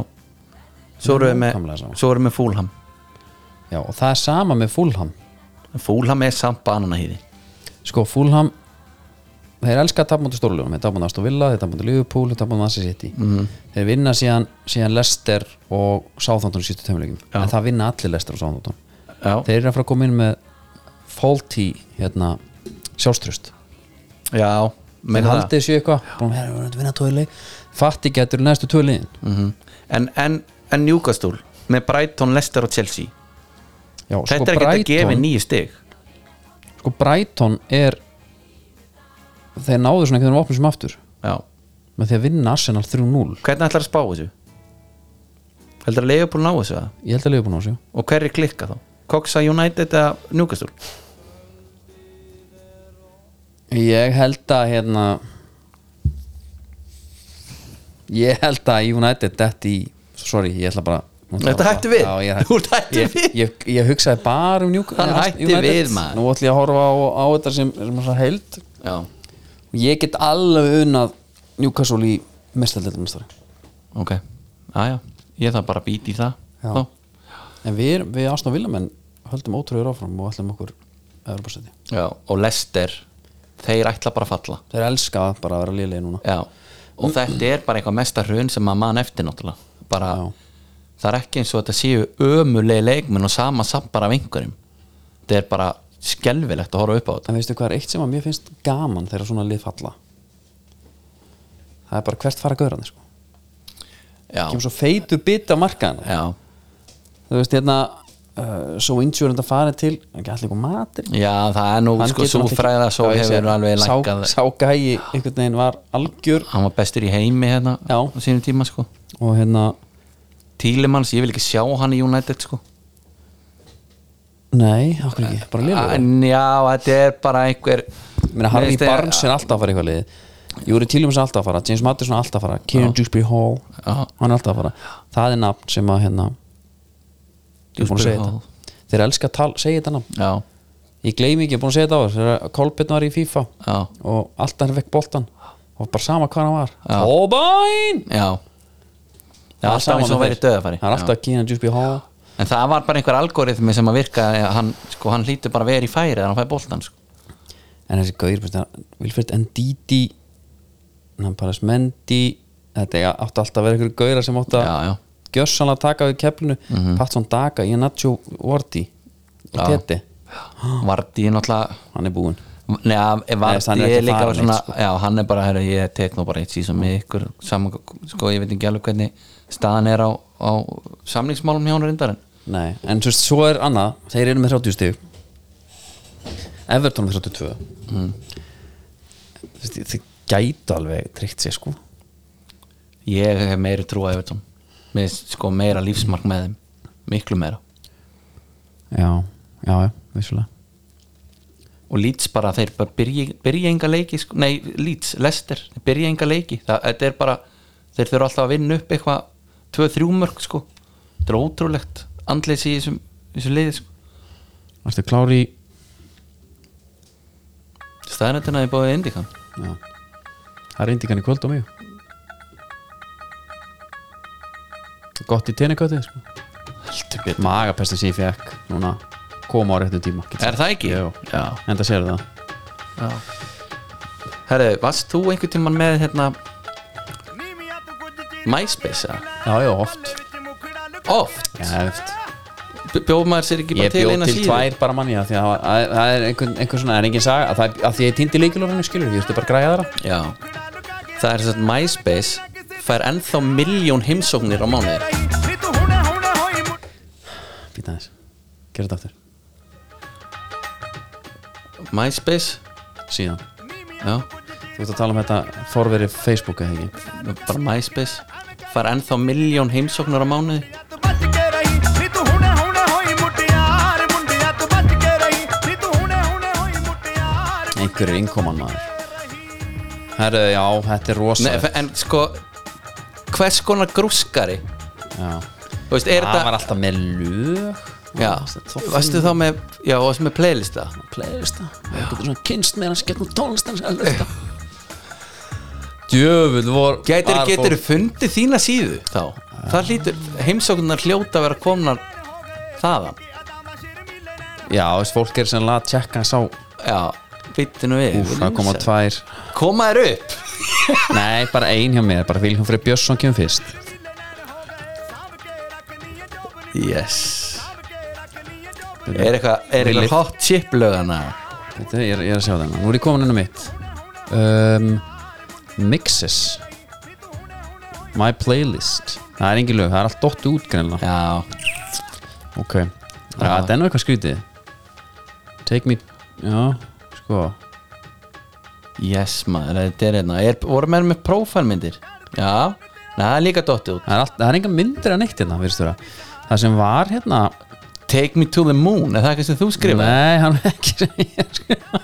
Svo erum við með, með Fulham. Já, og það er sama með Fulham Fulham er samt bananahýði sko, Fulham þeir elska að tapa mútið stórlunum þeir tapa mútið Aston Villa, þeir tapa mútið Liverpool þeir tapa mútið Manchester City. Mhm. þeir vinna síðan, síðan Leicester og Southampton í sístu tömuleikum en það vinna allir Leicester og Southampton. Já, þeir eru að fara að koma inn með faulty hérna, sjálfströst já þeir haldið þessu eitthvað fatti getur næstu tóðilegin Mhm. en, en, en Newcastle með Brighton, Leicester og Chelsea Já, Þetta er ekki að gefa nýju stig sko Brighton er þeir náðu svona einhvern veginn opnum sem aftur Já, með því að vinna Arsenal 3-0 hvernig ætlar að spá þessu? Heldur að Leopold ná þessu það? ég held að lifa búin á þessu Og hver er klikka þá? Coxa United eða Newcastle? Ég held að hérna Ég held að United Þetta í, sorry, ég ætla bara Þetta hætti við? Já, ég, Þú hættur ég, við? ég, ég, hugsaði bara um Newcastle Hann hætti við, maður. Nú ætla ég að horfa á, á þetta sem, sem heild. Já, og ég get alveg unnað Newcastle í mestaldildamestari ok. Aja, ég þarf bara að býta í það. En við, við Aston Villamenn höldum ótrúður áfram og ætlum okkur og Leicester Þeir ætla bara að falla. Þeir elska bara að vera liðlega núna. Já, og þetta er bara eitthvað mesta hrun sem maður mann eftir náttúrulega. Bara. Það er ekki eins og þetta séu ömulegi leikmenn og sama samt bara af einhverjum. Þetta er bara skelfilegt að horfa upp á þetta. En veistu hvað er eitt sem að mér finnst gaman þegar svona lið falla? Það er bara hvert fara gaurandi sko. Kemur svo feitur bit markaðan já, Þú veist hérna uh, Svo insurance að fara til Ekki allir ykkur matur já, það er nú Hann sko svo fræða svo hefur alveg sá, lækkað Sá gæi einhvern veginn var algjör. Hann var bestur í heimi hérna á sínum tíma sko. Og hérna Tílemanns, ég vil ekki sjá hann í United sko. Nei, okkur ekki, bara liður en já, þetta er bara einhver Mér finnst þið- Barnes er alltaf að fara eitthvað lið. Júri Tíljums er alltaf að fara. James Madison er alltaf að fara. Kieran Dewsbury Hall. Já. hann er alltaf að fara. Það er nafn sem að hérna ég er búin að segja Hall. þetta þeir elska að tal, segja þetta nafn. Já, ég gleymi ekki, ég er búin að segja þetta á þess þegar Kolbjörn var í FIFA já, og alltaf hann vekk boltan og bara sama hvað hann var. Kolbjörn já Já, alltaf verið það er alltaf Kieran Dewsbury Hall En það var bara einhver algoritmi sem að virka hann, sko, hann hlýtur bara að vera í færi þegar hann fæði boltan sko. en þessi gauðir, Vilfred Ndidi Nampalas Mendi þetta er- áttu alltaf að vera einhverju gauðir sem já. að gjössanlega taka við keflinu mm -hmm. Patson Daga, Ianacho Vorti og. Tete, Vardí er náttúrulega hann er búinn Nei, að- Nei, hann er svona, sko. já, hann er bara herra, ég tek nú bara eitt síðan með ykkur saman, sko, ég veit ekki alveg hvernig staðan er á, á samlingsmálum hjá hann reyndar en Nei, en veist, svo er annað Þeir eru með 30 stig. Everton með 32 mm. Þið gætu alveg tryggt sér sko. Ég hef meiri trú að Evertón með sko meira lífsmark með þeim. Miklu meira. Já, já, já, vissulega. Og Leeds bara, þeir bara byrja, byrja enga leiki sko, nei, Leeds, Leicester þeir byrja enga leiki, það, þetta er bara þeir þurfa alltaf að vinna upp eitthvað 2-3 mörg sko, þetta er ótrúlegt andleysi í þessum, þessum liði sko. Varstu klári í staðrættina er báðið indikan Já. Það er indikan í kvöld og mjög Gott í tennikötið sko. heldur betur. Magapestin sem ég fekk Núna koma á réttum tíma. Er það ekki? Jú. Já. Enda sér það. Herðu, varst þú einhvern tímann með hérna MySpace eða? Já, já, oft. Oft? Já, oft. Bjóð maður sér ekki bara Ég til bjóð eina til síðu? tvær bara manni að því að að- það er einhvern, einhvern svona, það er engin saga. Að, það, að því ég týndi leikilorinu skilur, ég veist bara að græja þeirra Já. Það er að MySpace fær ennþá miljón heimsóknir á mánuði. Býta þess, gera þetta aftur. MySpace? Síðan, Já, þú ert að tala um þetta forverið Facebook eða ekki? Bara MySpace fær ennþá miljón heimsóknir á mánuði. Einhver er innkoman maður. Herru, já, þetta er rosa Nei, En sko hvers konar grúskari? Já. Þú veist, er það var alltaf með lög. Já, varstu þá með Já, varstu með playlista? Playlista? Getur svona kynst með hans gegnum tónlistan djöfull vor getur fólk- fundið þína síðu? Þá. Það hlýtur, heimsóknar hljóta að vera komnar þaðan. Já, þess fólk er sem að tjekka hans á Já, byttinu við. Úf, það koma tvær. Koma þér upp? Nei, bara ein hjá mér, bara Vilhelm Freyr Björnsson kemur fyrst. Yes. Er eitthvað er eitthvað hot chip lögana Þetta, ég, er, ég er að sjá þennan, nú er ég komin inn á mitt. Um, Mixes. My playlist. Það er engin lög, það er allt dottu út greinlega Já, Ok, þetta er nú eitthvað skrítið. Take me Já, sko. Yes maður, þetta er hérna er, Voru með prófælmyndir Já, Nei, það er líka dottið út. Það er, allt, það er enga myndir að neitt hérna, virðist vera Það sem var hérna Take me to the moon, er það eitthvað sem þú skrifaði? Nei, hann er ekki sem ég skrifa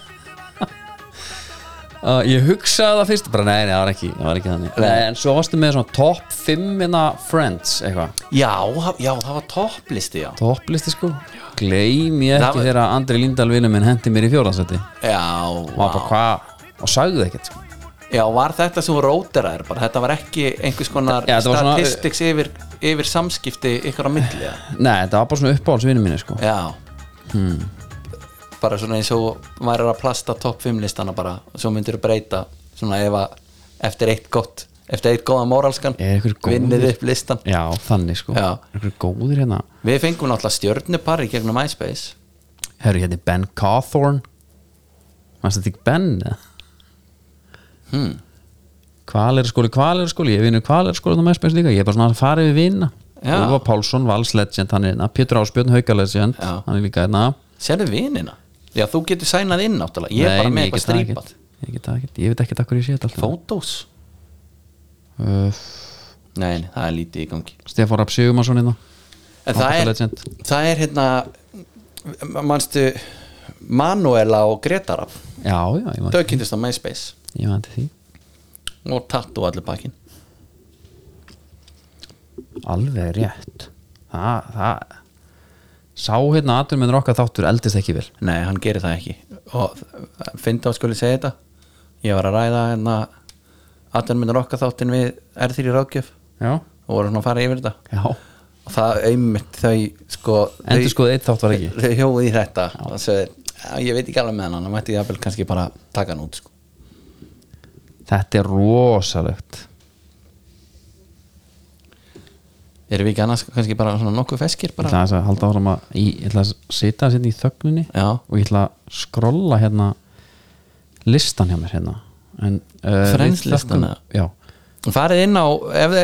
uh, Ég hugsaði það fyrst bara nei, nei, það var ekki, það var ekki þannig. Nei, En svo varstu með svona top 5 minna friends eitthvað? Já, já, það var topplisti, já. Topplisti sko. Gleim ég ekki var- þegar Andri Lindahl vinur minn hendi mér í fjóðansætti Já, og var bara hvað? Og sagði ekkert sko. Já, var þetta sem róteraðir bara, þetta var ekki einhvers konar Já, var svona- statistics yfir, yfir samskipti ykkur á milli? Nei, þetta var bara svona uppáhaldsvinur minni sko. Já bara svona eins og væri að plasta topp 5 listana bara og svo myndir þú breyta svona ef að eftir eitt gott eftir eitt góða Er góður? vinnið upp listan Já, þannig sko. Hérna. Við fengum náttúrulega stjörnupar í gegnum MySpace. Herru, hérna er Ben Cawthorn Mannst þetta ekki Ben? hmm. Kvalir skóli, kvalir skóli Ég vinur kvalir skóli á MySpace líka. Ég er bara svona að fara við vinna. Ulfa Pálsson, Vals Legend, hann er hérna. Pétur Ásbjörn, Hauka Legend. Já. Hann er líka hérna. Sérðu vinina já þú getur sænað inn náttúrulega. Ég er bara með eitthvað strípað. Ég get það ekkert, ég veit ekkert akkur ég sé þetta alltaf fótós uh, nei, það er lítið í gangi. Stefán Rapp Sigumarsson hérna. En það er, Legend. það er hérna manstu Manuela og Gretara Já, já, ég þau var, kynntist á MySpace. Ég til því. Og tattu allir bakinn. Alveg rétt. Það, það Sá hérna atur með okkar þáttur eldist ekki vel. Nei, hann gerir það ekki. Og fyndi á skuli segja þetta. Ég var að ræða hérna aðdönmyndur okkar þáttin við R3 ráðgjöf. Já, og voru svona að fara yfir þetta. Já. Og það einmitt þau sko Endur skoðið eitt þátt var ekki. þau hjóðu í þetta. Og sagði, "Já, ég veit ekki alveg með hann hann mætti jafnvel kannski bara taka hann út sko. Þetta er rosalegt erum við ekki annars kannski bara svona nokkuð feskir Ég bara ætla aðeins að halda áfram að Ég, ég ætla að sitja hérna í þögninni Já. Og ég ætla að skrolla hérna listan hjá mér hérna. Uh, þökkum- já, farið inn á ef,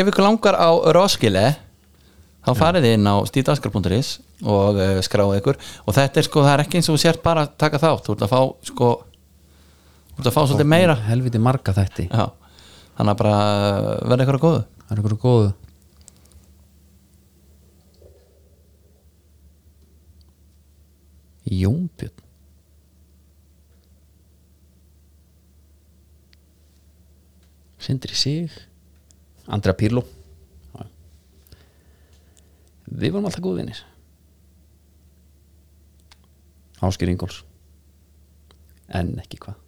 ef ykkur langar á Roskilde þá farið inn á stíðdaskar.is og uh, skráið ykkur. Og þetta er sko, það er ekki eins og sért bara að taka þátt. Þú ert að fá sko þú ert að fá svolítið meira. helviti marga þætti. Já. þannig að bara uh, verða ykkur að góðu. Er ykkur góðu Jónbjörn Sindri Sig Andrea Pirlo. Já. Við vorum alltaf góðvinir Áskir Ingóls En ekki hvað